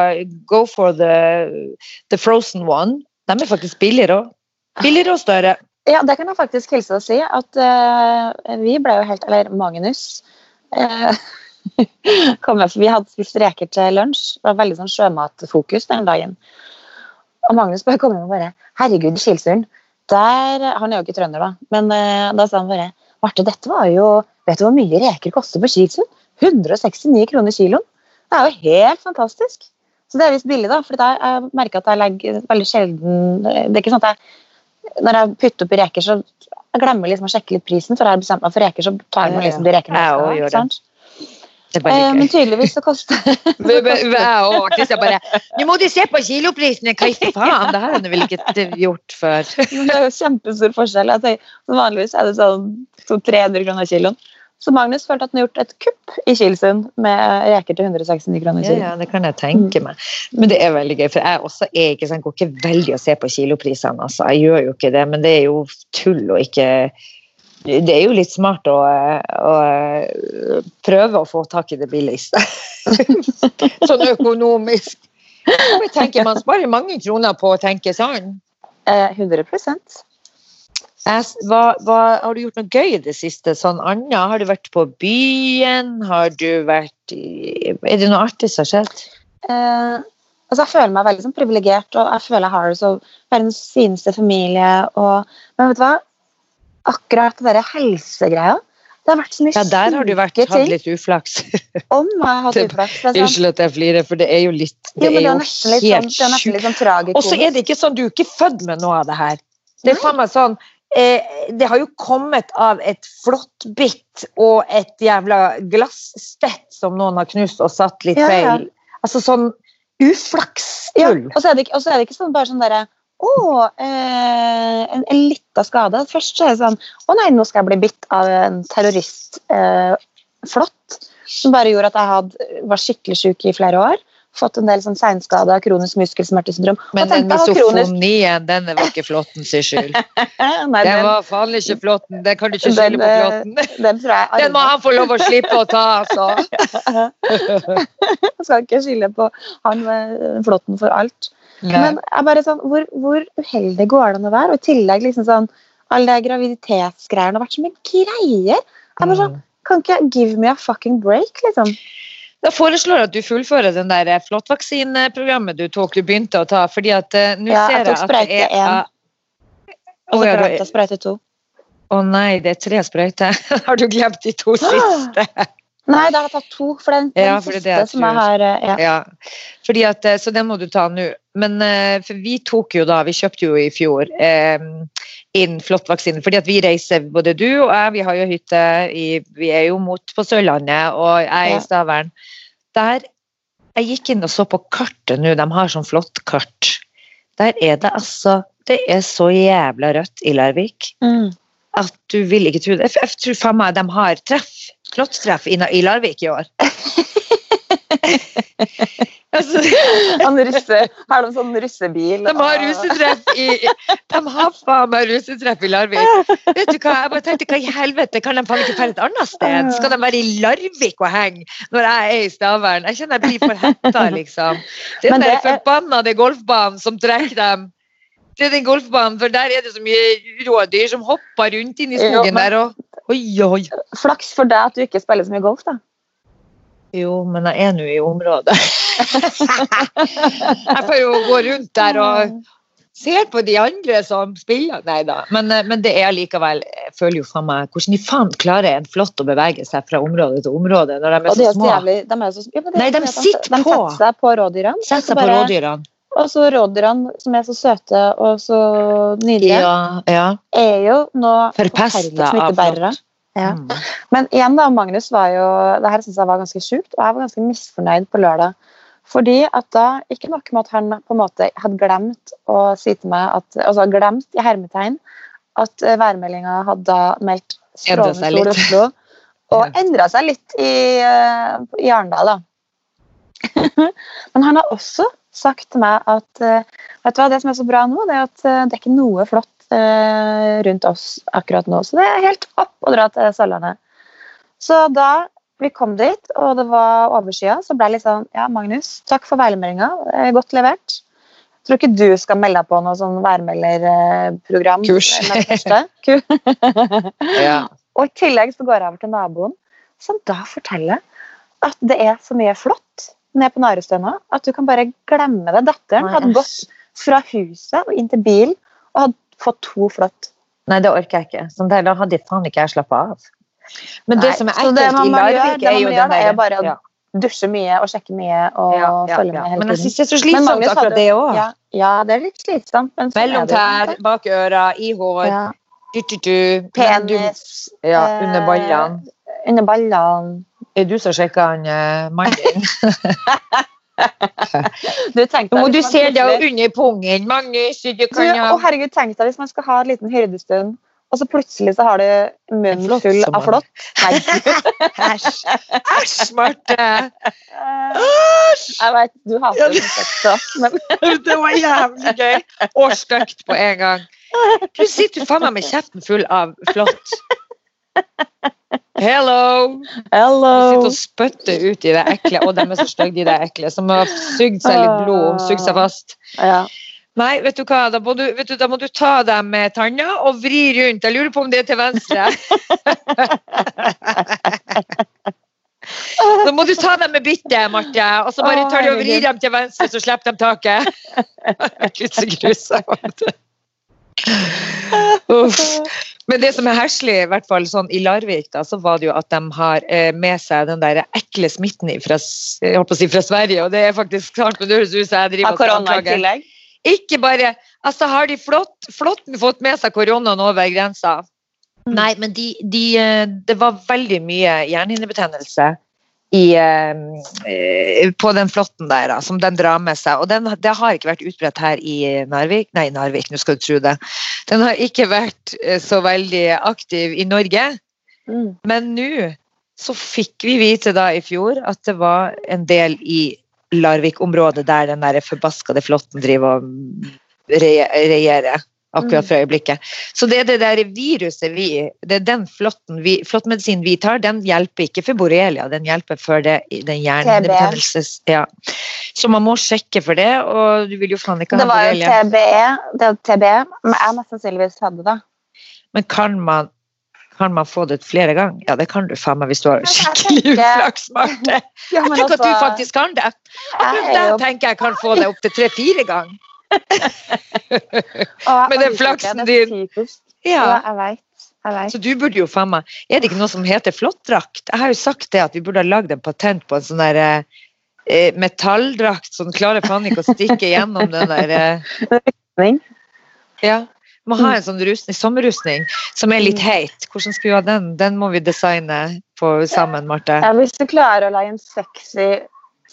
go for the, the frozen one. De er faktisk billigere òg. Billigere og større. Ja, det kan jeg faktisk hilse og si. At uh, vi ble jo helt Eller Magnus Uh, kom med, for Vi hadde spist reker til lunsj. Det var veldig sånn sjømatfokus den dagen. Og Magnus bare kom inn og bare Herregud, Kilsund. Der Han er jo ikke trønder, da. Men uh, da sa han bare Marte, dette var jo Vet du hvor mye reker koster på Kilsund? 169 kroner kiloen. Det er jo helt fantastisk. Så det er visst billig, da. For jeg merker at jeg legger veldig sjelden Det er ikke sånn at jeg når jeg putter oppi reker, så jeg glemmer liksom å sjekke litt prisen. For jeg har bestemt meg for reker, så tar jeg meg liksom de rekene. Jeg også sant? Det Eh, men tydeligvis så koster og Kristian bare Nå må du se på kiloprisene! Hva i faen? Det her har du vel ikke gjort før? Det er jo kjempestor forskjell. Vanligvis er det sånn 200-300 kroner kiloen. Så Magnus følte at han har gjort et kupp i Kilsund med reker til 169 kroner Ja, kiloen. ja, det kan jeg tenke meg. Men det er veldig gøy, for jeg også er ikke sånn, går ikke veldig å se på kiloprisene. Altså. Jeg gjør jo ikke det, men det er jo tull å ikke Det er jo litt smart å, å prøve å få tak i det billigste. sånn økonomisk. Jeg tenker Man sparer mange kroner på å tenke sånn. Eh, 100 Jeg, hva, hva, har du gjort noe gøy i det siste? Sånn Anja, har du vært på byen? Har du vært i Er det noe artig som har skjedd? eh, altså Jeg føler meg veldig sånn privilegert, og jeg føler jeg har så verdens fineste familie. Og, men vet du hva? Akkurat det derre helsegreia Det har vært så mye Ja, der har du vært, hatt litt uflaks. Om jeg har hatt uflaks. Det sånn, Unnskyld at jeg flirer, for det er jo litt jo, Det er jo sånn, helt det er nesten sjukt. litt sånn. Og så er det ikke sånn, du er ikke født med noe av det her. Det er faen meg sånn Det har jo kommet av et flåttbitt og et jævla glasstett som noen har knust og satt litt Ja, ja. feil. Altså sånn Ja, uflakstull. og så ikke, og så er det ikke sånn, bare sånn derre å, eh, en, en lita skade. Først så er det sånn Å nei, nå skal jeg bli bitt av en terrorist. Eh, flott. Som bare gjorde at jeg hadde, var skikkelig syk i flere år. Fått en del sånn seinskade av kronisk muskelsmertesyndrom. Men den misofonien, den var ikke flåtten sin skyld. Nei, Den den, var faen ikke flåtten. Den kan du ikke skylde på eh, flåtten. den Den må han få lov å slippe å ta, altså. Jeg skal ikke skylde på han flåtten for alt. Nei. Men jeg bare sånn, hvor, hvor uheldig går det an å være? Og i tillegg liksom sånn, alle de graviditetsgreiene har vært så mye greier. Jeg bare sånn, Mm. Kan ikke give me a fucking break, liksom? Da foreslår jeg at du fullfører den der eh, flåttvaksineprogrammet du tok, du begynte å ta, fordi at uh, nå Ja, ser jeg at det er én. Og så ja, jeg du- sprøyte to. Å nei, det er tre sprøyter. Har du glemt de to siste? Nei, da har jeg tatt to, for den, den Ja, det siste som jeg har eh, ja. Ja, fordi at, så den må du ta nå. Men for vi tok jo da, vi kjøpte jo i fjor eh, inn flott vaksine. fordi at vi reiser, både du og jeg, vi har jo hytte, i, vi er jo mot på Sørlandet, og jeg er i Stavern. Der, jeg gikk inn og så på kartet nå, de har sånn flott kart. Der er det altså, det er så jævla rødt i Larvik, Mm. at du vil ikke tro det. Jeg tror faen meg de har treff, flottstreff i, i Larvik i år. altså, Han russe, har de sånn russebil? De har russetreff i De har faen meg russetreff i Larvik. Vet du hva, jeg bare tenkte, hva i helvete, kan de faen ikke dra et annet sted? Skal de være i Larvik og henge når jeg er i Stavern? Jeg kjenner jeg blir for hetta, liksom. Det er den forbannede golfbanen som trekker dem. Det er den golfbanen, for der er det så mye rådyr som hopper rundt inn i Jo, skogen men- der og Oi, oi. Flaks for deg at du ikke spiller så mye golf, da. Jo, men jeg er nå i området. jeg får jo gå rundt der og ser på de andre som spiller. Nei da. Men, eh, men det er likevel Jeg føler jo faen meg Hvordan i faen klarer en flått å bevege seg fra område til område når de er de så er så små? jævlig de er så, ja, men Nei, de de sitter de på. setter seg på rådyrene. så seg på rådyrene. Og så rådyrene, som er så søte og så nydelige, Ja, ja. er jo nå Forpesta av flått. Ja. Mm. Men igjen da, Magnus var jo Det her syns jeg var ganske sjukt, og jeg var ganske misfornøyd på lørdag. Fordi at da, ikke nok med at han på en måte hadde glemt å si til meg at Altså glemt i hermetegn at eh, værmeldinga hadde da meldt strålende sol i. Oslo. Og endra seg litt i, eh, i Arendal, da. Men han har også sagt til meg at eh, vet du hva, det som er så bra nå, det er at det er ikke noe flott rundt oss akkurat nå. Så det er helt topp å dra til Sørlandet. Så da vi kom dit, og det var overskya, så ble det litt sånn Ja, Magnus, takk for værmeldinga. eh, Godt levert. Jeg tror ikke du skal melde deg på noe sånn værmelderprogram. Kurs. Kurs. Ja. Og i tillegg så går jeg over til naboen, som da forteller at det er så mye flott nede på Narestø nå, at du kan bare glemme det. Datteren hadde gått fra huset og inn til bilen og hadde fått to flott. Nei, det orker jeg ikke. Sånn da hadde faen ikke jeg slappa av. Men det Nei, som er ekkelt i Larvik, er jo den er bare ja, Dusje mye og sjekke mye og ja, ja, følge med hele Men jeg tiden. syns det er så slitsomt, akkurat det òg. Ja, ja, det er litt slitsomt. Men Mellom det jo, tær, på en måte. bak øra, i hår. Du, du, du. Penis. Ja, eh, under ballene. Under ballene. Er du som sjekker han eh, mannen din? Du tenkte deg du ser det under pungen, Magnus. Du Du, kan å herregud, tenk deg hvis man skal ha en liten hyrdestund, og så plutselig så har du munnen full av flått. Æsj! Æsj, Marte! jeg vet, du hater det sex men Det var jævlig gøy og stygt på en gang. Du sitter faen meg med kjeften full av flått. Hello! De Hello! sitter og spytter ut i det ekle, og de er så stygge, de der ekle, som har sugd seg litt blod, sugd seg fast. Ja. Nei, vet du hva, da må du, vet du, da må du ta dem med tanna og vri rundt. Jeg lurer på om det er til venstre. Da må du ta dem med bittet, Marte, og så bare tar du og vrir dem til venstre, så slipper de taket. Gud, så grusomt. Uff. Men det som er herselig, i hvert fall sånn i Larvik, da, så var det jo at de har eh, med seg den der ekle smitten fra, jeg holdt å si fra Sverige, og det er faktisk sant, men det høres ut som jeg driver Har og korona i tillegg? Ikke bare Altså, har de flott, flott fått med seg koronaen over grensa? Mm. Nei, men de, de, eh, det var veldig mye hjernehinnebetennelse i, eh, eh, på den flåtten der, da, som den drar med seg. Og den, det har ikke vært utbredt her i Narvik. Nei, Narvik, nå skal du tro det. Den har ikke vært eh, så veldig aktiv i Norge. Mm. Men nå så fikk vi vite da i fjor at det var en del i Larvik-området der den der forbaskede flåtten driver og re- regjerer akkurat for øyeblikket. Så det er det der viruset vi Det er den flåtten vi, flåttmedisinen vi tar, den hjelper ikke for borrelia, den hjelper for det, den hjernebetennelses... Ja. Så man må sjekke for det, og du vil jo faen ikke Det ha var jo. TBE, det var TBE, men jeg mest sannsynligvis hadde det. Men kan man kan man få det flere ganger? Ja, det kan du faen meg hvis du har skikkelig uflaks, Marte. Jeg tenker at du faktisk kan det. Akkurat er der tenker jeg kan få det opptil tre-fire ganger. Å, med den flaksen er din. Ja, jeg veit. Så du burde jo faen meg Er det ikke noe som heter flåttdrakt? Jeg har jo sagt det at vi burde ha lagd en patent på en sånn der eh, metalldrakt som klarer faen ikke å stikke gjennom den der eh, Ja. Må ha en sånn rusning, sommerrustning som er litt heit. Hvordan skal vi ha den? Den må vi designe på sammen, Marte. Ja, hvis du klarer å lage en sexy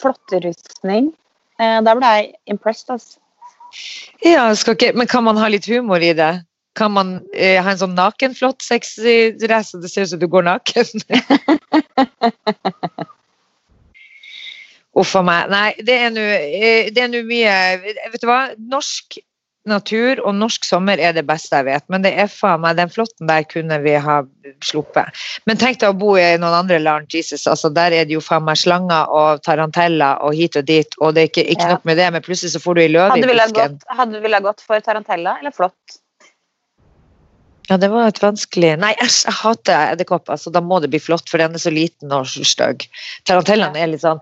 flåtterustning, eh, da ble jeg impressed, altså. Ja, ikke, men kan man ha litt humor i det? Kan man eh, ha en sånn nakenflott sexy dress og det ser ut som du går naken? Uff a meg. Nei, eh, det er nå mye Vet du hva? Norsk natur og norsk sommer er det beste jeg vet, men det er faen meg den flåtten der kunne vi ha sluppet. Men tenk deg å bo i noen andre land, Jesus. altså Der er det jo faen meg slanger og taranteller og hit og dit, og det er ikke, ikke Ja. nok med det, men plutselig så får du ei løve i gått, hadde du villet gått for tarantella eller flått? Ja, det var et vanskelig Nei, æsj, jeg hater edderkopper, så da må det bli flott, for den er så liten og stygg. Tarantellene er litt sånn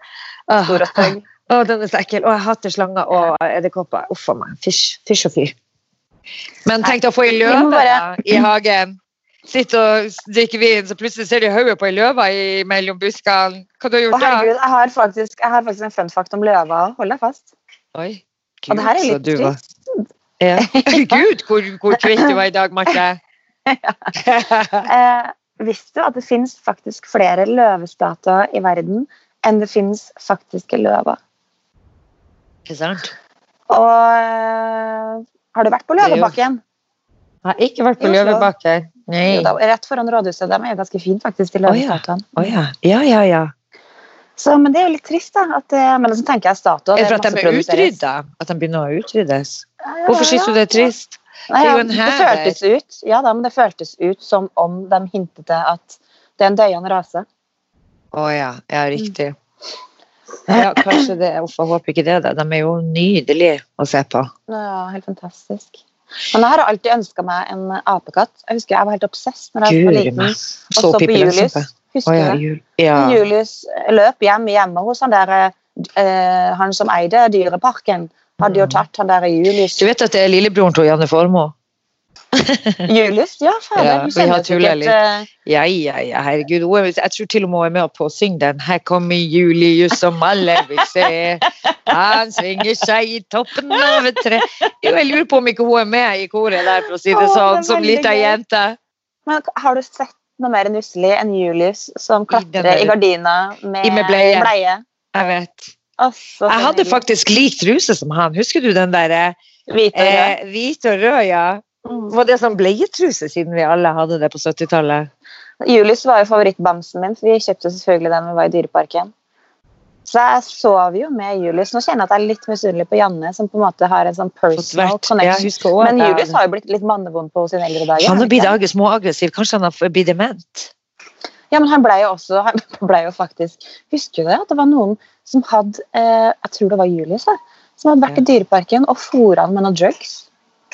åh, Stor og stygg. Å, den er så ekkel. Å, jeg hater slanger og edderkopper. Uff a meg. Fysj, fysj og fy. Men tenk deg å få ei løve bare- i hagen. Sitte og drikke vin, så plutselig ser de hodet på ei løve mellom buskene. Hva du har Å, gjort da? herregud, jeg har faktisk, jeg har faktisk en fun fact om løva. Hold deg fast. Oi, Og det her er litt trist. Ja. Gud, hvor, hvor kvitt du var i dag, Marte. Eh, visste du at det finnes faktisk flere løvestatuer i verden enn det finnes faktiske løver? Ikke sant? Og eh, har du vært på Løvebakken? Jeg har ikke vært på Løvebakken. Nei. Jo, da, rett foran rådhuset. De er jo ganske fine, faktisk, de oh, ja. Oh, ja. Ja, ja, ja. Så, men det er jo litt trist, da. At, eh, men så tenker jeg statuer Er det for at de er utrydda? At de begynner å utryddes? Hvorfor syns du det er trist? Nei, Det er jo en hær føltes ut Ja da, men det føltes ut som om de hintet til at det er en døyende rase. Å ja. Ja, riktig. Ja, kanskje det. Jeg håper ikke det. da. De er jo nydelige å se på. Ja, helt fantastisk. Men jeg har alltid ønska meg en apekatt. Jeg husker jeg var helt obsess når jeg var liten. Og Så på Julius. Husker ja, du det? Ja. Julius løp hjem hjemme hos han der eh, Han som eide Dyreparken, hadde jo tatt han der Julius. Du vet at det er lillebroren til Janne Formoe? Julius? Ja, fader. Ja, vi har tulla litt. eh, Ja, ja, ja, herregud. Er, jeg tror til og med hun er med på å synge den. Her kommer Julius som alle vil se. Han svinger seg i toppen av et tre. Jeg lurer på om ikke hun er med i koret der, for å si det sånn, som lita jente. Men har du sett noe mer nusselig enn Julius som klatrer i gardina med, med bleie. bleie? Jeg vet. Jeg hadde faktisk lik truse som han. Husker du den der Hvit og rød. eh, hvit og rød, ja? Var det sånn bleietruse, siden vi alle hadde det på 70-tallet? Julius var jo favorittbamsen min, for vi kjøpte selvfølgelig den vi var i Dyreparken. Så jeg sov jo med Julius. Nå kjenner jeg at jeg er litt misunnelig på Janne, som på en måte har en sånn personal Ja, connection. også Men Julius har jo blitt litt mannevond på sine eldre dager. Han har blitt småaggressiv. Kanskje han har blitt dement? Ja, men han ble jo også Han ble jo faktisk Husker du det? At det var noen som hadde eh, Jeg tror det var Julius, da, som hadde vært i Dyreparken og fôra han med noe drugs.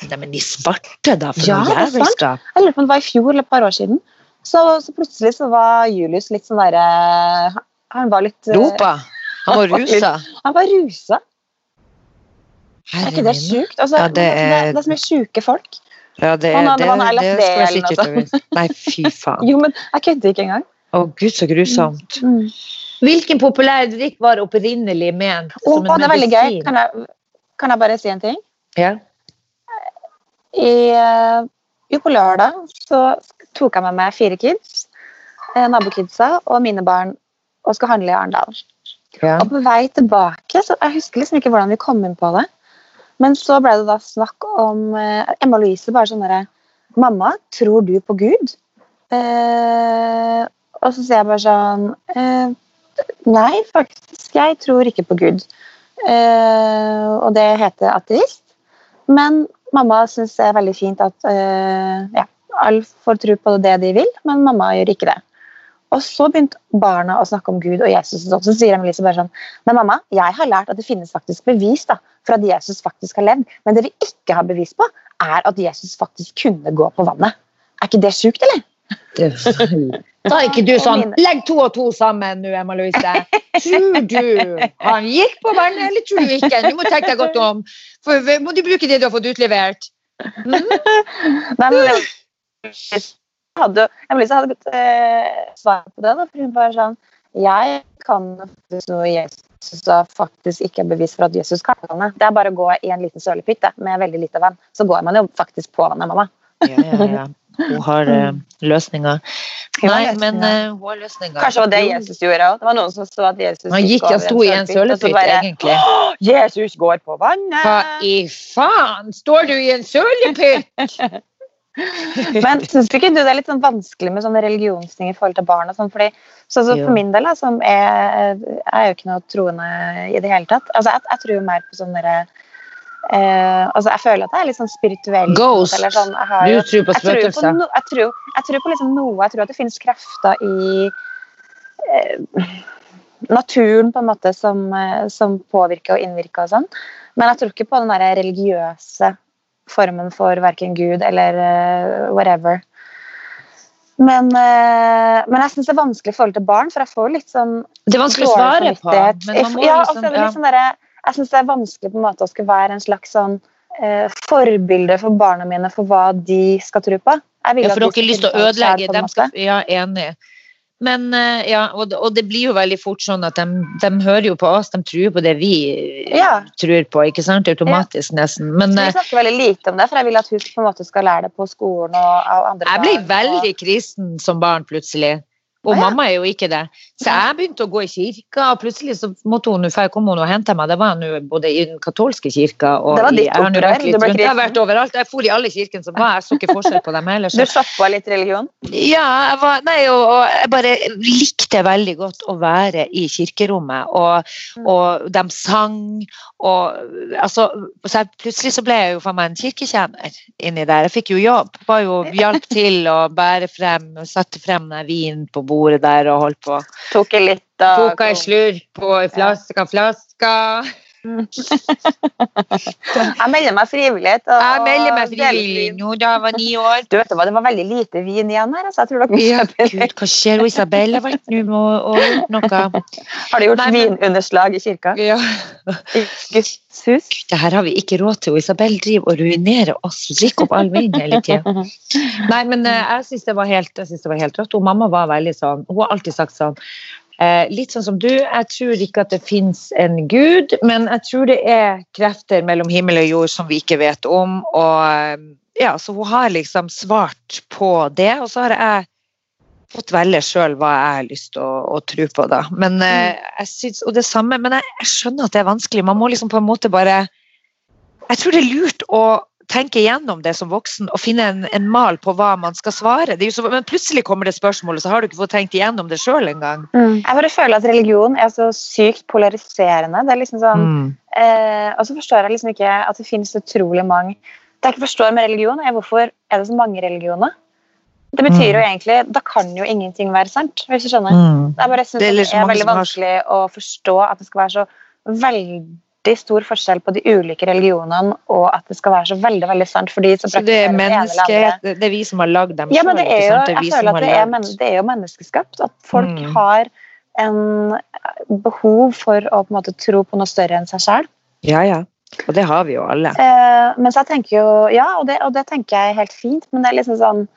Nei, men de sparte da, for Ja, noe det jævelskap. Jeg lurer på om det var i fjor eller et par år siden. Så, så plutselig så var Julius litt sånn derre Han var litt eh, Dopa. Han var rusa. Han var rusa. Er ikke det sjukt? Altså, Ja, det er- det, det er så mye sjuke folk. Ja, det, Han det, hadde- det, han er det LSD skal jeg eller noe sikkert. Nei, fy faen. Jo, men jeg kødder ikke engang. Å, gud, så grusomt. Mm. Hvilken populær drikk var opprinnelig ment som oh, en Å, det er veldig gøy. Kan jeg, kan jeg bare si en ting? Ja. I, eh, jo, på lørdag så tok jeg med meg fire kids, eh, nabokidsa og mine barn, og skal handle i Arendal. Ja. Og på vei tilbake, så jeg husker liksom ikke hvordan vi kom inn på det, men så ble det da snakk om eh, Emma Louise bare sånn derre Mamma, tror du på Gud? Eh, og så sier jeg bare sånn eh, Nei, faktisk, jeg tror ikke på Gud. Eh, og det heter ateist. Men mamma syns det er veldig fint at uh, ja, alle får tro på det de vil, men mamma gjør ikke det. Og så begynte barna å snakke om Gud og Jesus. Og så sier Emilise bare sånn Men mamma, jeg har lært at det finnes faktisk bevis da, for at Jesus faktisk har levd. Men det vi ikke har bevis på, er at Jesus faktisk kunne gå på vannet. Er ikke det sjukt, eller? Det, da er ikke du sånn. Legg to og to sammen nå, Emma Louise. Tror du han gikk på vannet, eller tror du ikke? Du må tenke deg godt om. For må du bruke det du har fått utlevert? Mm? Nei, men hadde, hadde, Louise hadde godt eh, svar på det. Da, for hun var sånn Jeg kan faktisk noe Jesus da faktisk ikke er bevis for at Jesus kan vannet. Det er bare å gå i en liten sølepytt med veldig lite vann. Så går man jo faktisk på vannet, mamma. Ja, ja, ja. Hun har eh, løsninger. Nei, men uh, hun har løsninger. Kanskje det var det Jesus gjorde òg. Det var noen som så at Jesus Han gikk og sto i en sølepytt, egentlig. Jesus går på vannet! Hva i faen? Står du i en sølepytt? Men syns ikke du det er litt sånn vanskelig med sånne religionsting i forhold til barn? og sånn, fordi så, så For min del, da, som er, er jo ikke noe troende i det hele tatt. altså Jeg, jeg tror jo mer på sånn derre eh, altså Jeg føler at jeg er litt sånn spirituell. Ghost. eller Sånn, har Du tror på jeg, tror på spøkelser? no, jeg, tror, jeg tror på liksom noe. Jeg tror at det finnes krefter i eh, naturen på en måte som, eh, som påvirker og innvirker og sånn. Men jeg tror ikke på den der religiøse formen for verken Gud eller uh, whatever. Men, uh, men jeg syns det er vanskelig i forhold til barn, for jeg får litt sånn Det er vanskelig å svare på. Men man må ja, liksom, det ja. litt sånn derre- jeg syns det er vanskelig på en måte å skulle være en slags sånn eh, forbilde for barna mine for hva de skal tro på. Jeg vil Ja, for dere har lyst til å ødelegge dem. Skal, ja, enig. Men eh, ja, og, og det blir jo veldig fort sånn at de, de hører jo på oss, de tror på det vi eh, Ja. tror på, ikke sant? Automatisk nesten. Men eh, vi snakker veldig lite om det, for jeg vil at hun på en måte skal lære det på skolen og av andre jeg ble barn, og- veldig kristen som barn plutselig. Og ah, ja. mamma er jo ikke det. Så jeg begynte å gå i kirka, og plutselig så måtte hun, for jeg kom hun og hente meg. Det var nå både i den katolske kirka og Det var i, ditt jeg har vært litt rundt. Jeg har vært overalt. Jeg for i alle kirkene som var. Jeg så ikke forskjell på dem heller. Du satt på litt religion? Ja, jeg var, nei, og, og jeg bare likte veldig godt å være i kirkerommet. Og, Mm. og de sang. Og, altså, så jeg, plutselig så ble jeg jo for meg en kirketjener inni der. Jeg fikk jo jobb. Var jo hjalp til å bære frem, sette frem den vinen på bordet der og holdt på. Tok jeg litt av Tok ei slurk på ei flaske, flaska. Jeg melder meg frivillig. Jeg melder meg frivillig nå da jeg var ni år. Du vet hva, Det var veldig lite vin igjen her. Altså. Jeg tror dere må Ja, Gud, hva skjer? Og Isabel har vet nå og gjort noe. Har du gjort Nei, men- vinunderslag i kirka? Ja. I Guds hus? det her har vi ikke råd til. Isabel driver og ruinerer oss og drikker opp all vin hele tida. Nei, men eh, jeg syns det, var helt- jeg synes det var helt rått. Og mamma var veldig sånn Hun har alltid sagt sånn eh, Litt sånn som du, jeg tror ikke at det fins en gud, men jeg tror det er krefter mellom himmel og jord som vi ikke vet om. Og eh, ja, så hun har liksom svart på det, og så har jeg fått velge sjøl hva jeg har lyst til å, å tro på, da. Men eh, jeg synes, Og det samme, men jeg, jeg skjønner at det er vanskelig. Man må liksom på en måte bare Jeg tror det er lurt å tenke igjennom det som voksen og finne en, en mal på hva man skal svare. Det er jo så, men plutselig kommer det spørsmålet, så har du ikke fått tenkt igjennom det sjøl engang. Mm. Jeg bare føler at religion er så sykt polariserende. Det er liksom sånn, Mm. eh, og så forstår jeg liksom ikke at det finnes utrolig mange Det jeg ikke forstår med religion, er hvorfor er det så mange religioner? Det betyr Mm. jo egentlig Da kan jo ingenting være sant, hvis du skjønner. Mm. Jeg bare synes Det er det, liksom er veldig vanskelig har- å forstå at det skal være så veldig stor forskjell på de ulike religionene, og at det skal være så veldig veldig sant fordi Så, Så det er praktiserer det er vi som har lagd dem Ja, men det er jo. Det er jeg føler at det er, men, det er jo menneskeskapt. At folk Mm. har en eh, behov for å på en måte tro på noe større enn seg selv. Ja, ja. Og det har vi jo alle. Eh, mens jeg tenker jo Ja, og det, og det tenker jeg er helt fint, men det er liksom sånn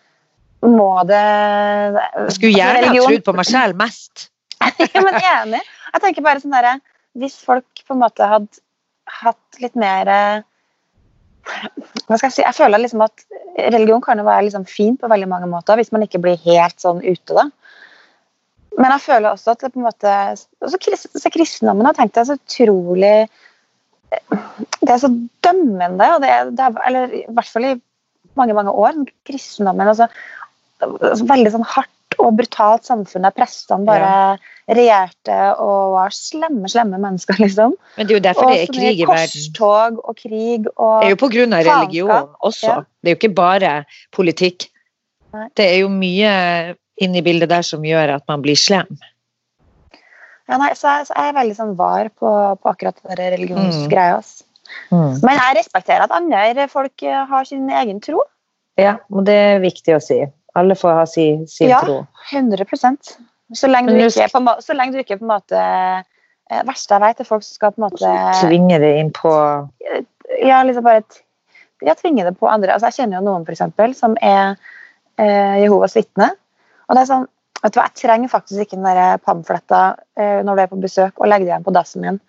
Må det Jeg skulle gjerne ha trodd på meg selv mest. ja, men enig. Jeg tenker bare sånn derre Hvis folk på en måte hadde hatt litt mer eh, Hva skal jeg si? Jeg føler liksom at religion kan jo være liksom fint på veldig mange måter, hvis man ikke blir helt sånn ute, da. Men jeg føler også at det på en måte også krist, så Kristendommen har tenkt det så utrolig Det er så dømmende, og det er, det er Eller i hvert fall i mange, mange år. Kristendommen altså, altså, Veldig sånn hardt og brutalt samfunn der prestene bare regjerte og var slemme, slemme mennesker, liksom. Men det er jo derfor det er krig i verden. korstog og krig og Det er jo på grunn av religion også. Ja. Det er jo ikke bare politikk. Nei. Det er jo mye inni bildet der som gjør at man blir slem. ja, nei, så, jeg, så jeg er veldig sånn var på, på akkurat den religionsgreia. Mm. mm. Men jeg respekterer at andre folk har sin egen tro. Ja, og det er viktig å si. Alle får ha sin, sin Ja. tro. 100% Så lenge du ikke, på, så lenge du ikke på en måte eh, verste jeg vet, er folk som skal på en måte Tvinge det inn på ja, liksom bare ja, tvinge det på andre. Altså, jeg kjenner jo noen for eksempel, som er eh, Jehovas vitne. Og det er sånn, vet du hva, Jeg trenger faktisk ikke den der pamfletta eh, når du er på besøk, og legge det igjen på dassen min.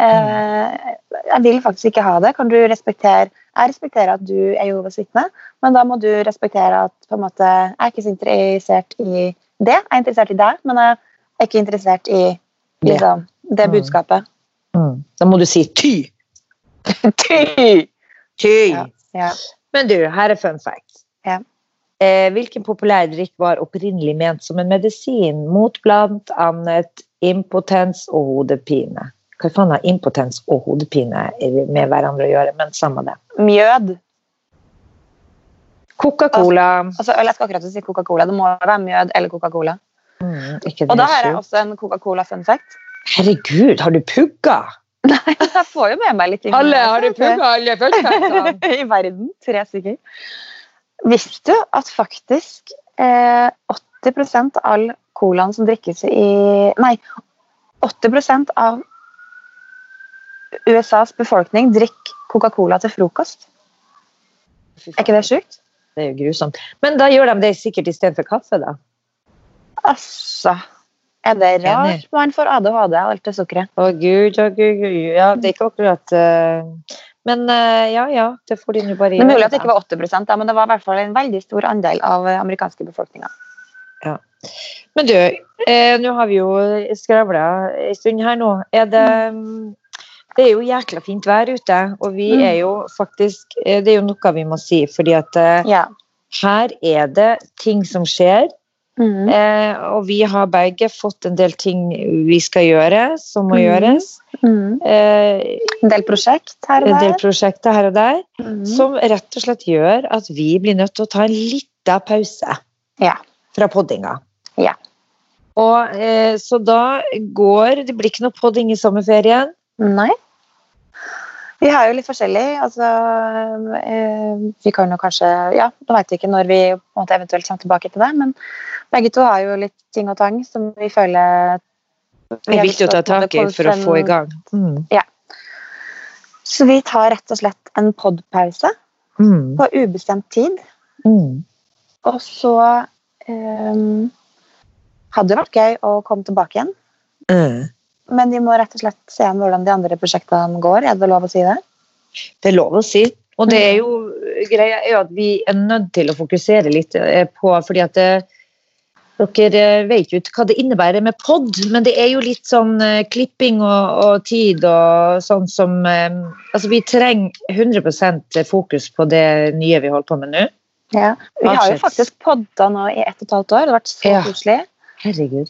Eh, jeg vil faktisk ikke ha det. Kan du respektere Jeg respekterer at du er Jehovas vitne, men da må du respektere at på en måte, jeg er ikke så interessert i det. Jeg er interessert i deg, men jeg er ikke interessert i liksom, det Mm. budskapet. mm. Da må du si ty! Ty! Ty! Ja. Ja. Men du, her er fun fact. Ja. Eh, hvilken populær drikk var opprinnelig ment som en medisin mot blant annet impotens og hodepine? Hva faen har impotens og hodepine med hverandre å gjøre? Men samme det. Mjød. Coca-Cola. Altså, eller jeg skal akkurat si Coca-Cola. Det må være mjød eller Coca-Cola. Mm, Og da har jeg også en Coca-Cola fun fact. Herregud, har du pugga? Nei, jeg får jo med meg litt ting. alle fullfettene? I verden. Tre stykker. Visste du at faktisk eh, 80 av all colaen som drikkes i Nei, 80% av USAs befolkning drikker Coca-Cola til frokost. Er ikke det sjukt? Det er jo grusomt. Men da gjør de det sikkert istedenfor kaffe, da. Altså Er det rart man får ADHD av alt det sukkeret? Å gud, å gud, gud. Ja, det er ikke akkurat uh... Men eh, ja, ja, det får de nå bare gjøre. mulig at det ikke var 80 da, men det var i hvert fall en veldig stor andel av eh, amerikanske befolkninga. Men du, eh, nå har vi jo skravla en stund her nå. Er det Det er jo jækla fint vær ute, og vi Mm. er jo faktisk eh, Det er jo noe vi må si, fordi at eh, Ja. her er det ting som skjer. Mm. Eh, og vi har begge fått en del ting vi skal gjøre, som må mm. gjøres. Mhm. Eh, En del prosjekt her en del prosjekter her og der. Mhm. Som rett og slett gjør at vi blir nødt til å ta en liten pause Ja. fra poddinga. Ja. Og eh, Så da går Det blir ikke noe podding i sommerferien. Nei. Vi har jo litt forskjellig. Altså, eh, vi kan jo kanskje Ja, nå vet vi ikke når vi måte, eventuelt kommer tilbake til det, men begge to har jo litt ting og tang som vi føler Det er viktig å ta tak i for å få i gang. Mm. Så vi tar rett og slett en podpause Mm. på ubestemt tid. Mm. Og så um, hadde det vært gøy å komme tilbake igjen. Mm. Men vi må rett og slett se an hvordan de andre prosjektene går. Er det lov å si det? Det er lov å si. Og det er jo greia er at vi er nødt til å fokusere litt eh, på fordi at det, dere eh, vet jo ikke hva det innebærer med pod, men det er jo litt sånn eh, klipping og, og tid og sånn som eh, Altså, vi trenger 100% fokus på det nye vi holder på med nå. Ja. Vi har jo faktisk podda nå i ett og et halvt år. Det har vært så Ja. koselig. Herregud.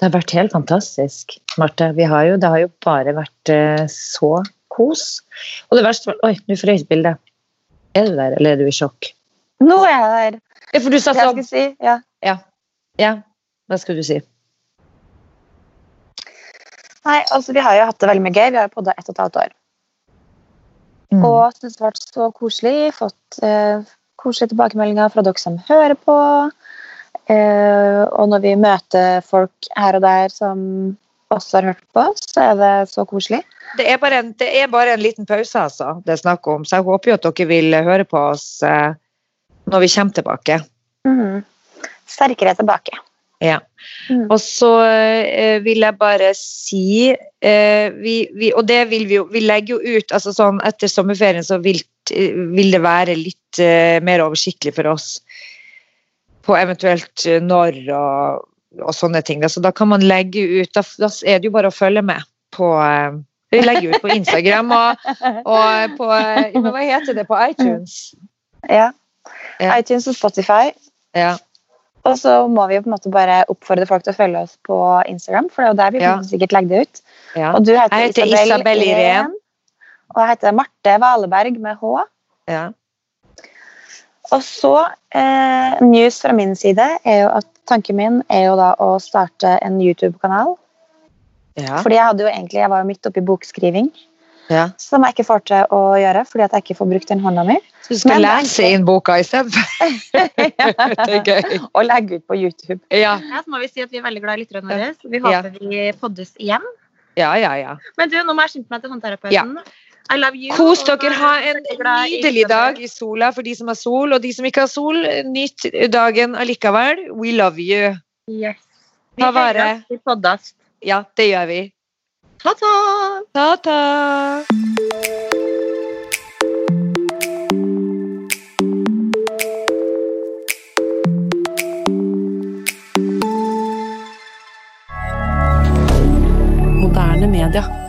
Det har vært helt fantastisk, Marte. Vi har jo, det har jo bare vært eh, så kos. Og det verste var Oi, nå frøys bildet. Er du der, eller er du i sjokk? Nå er jeg der. Ja, for du sa jeg sånn si, ja. Ja, hva skal du si? Nei, altså Vi har jo hatt det veldig mye gøy. Vi har jo podda ett og et halvt år. Mm. Og syns det har vært så koselig. Fått eh, koselige tilbakemeldinger fra dere som hører på. Eh, og når vi møter folk her og der som også har hørt på, så er det så koselig. Det er, en, det er bare en liten pause, altså, det er snakk om. Så jeg håper jo at dere vil høre på oss eh, når vi kommer tilbake. Mm. Sterkere tilbake. Ja. Mm. Og så eh, vil jeg bare si eh, vi, vi, Og det vil vi jo Vi legger jo ut altså sånn Etter sommerferien så vil, vil det være litt eh, mer oversiktlig for oss på eventuelt eh, når og, og sånne ting. Så da kan man legge ut Da, da er det jo bare å følge med på eh, Vi legger ut på Instagram og, og på eh, Hva heter det på iTunes? Ja. Ja. iTunes og Spotify. Ja. Og så må vi jo på en måte bare oppfordre folk til å følge oss på Instagram, for det er jo der vi Ja. sikkert legger det ut. ja. Og du heter, Jeg heter Isabel Irén. Og jeg heter Marte Valeberg med H. ja. Og så, eh, news fra min side er jo at tanken min er jo da å starte en YouTube-kanal. ja. Fordi jeg hadde jo egentlig, jeg var jo midt oppi bokskriving, ja. som jeg ikke får til å gjøre fordi at jeg ikke får brukt den hånda mi. Så du skal Men- lese inn boka istedenfor? er. Og legge ut på YouTube. Ja. Ja, så må vi si at vi er veldig glad i lytterne våre, vi håper vi poddes igjen. ja, ja, ja. Men du, nå må jeg skynde meg til håndterapeuten. You. Kos dere. Ha en nydelig dag i sola for de som har sol. Og de som ikke har sol, nytt dagen allikevel. We love you. Yes. Ta vare. Vi poddes. Ja, det gjør vi. Ta-ta. Ta-ta. moderne media.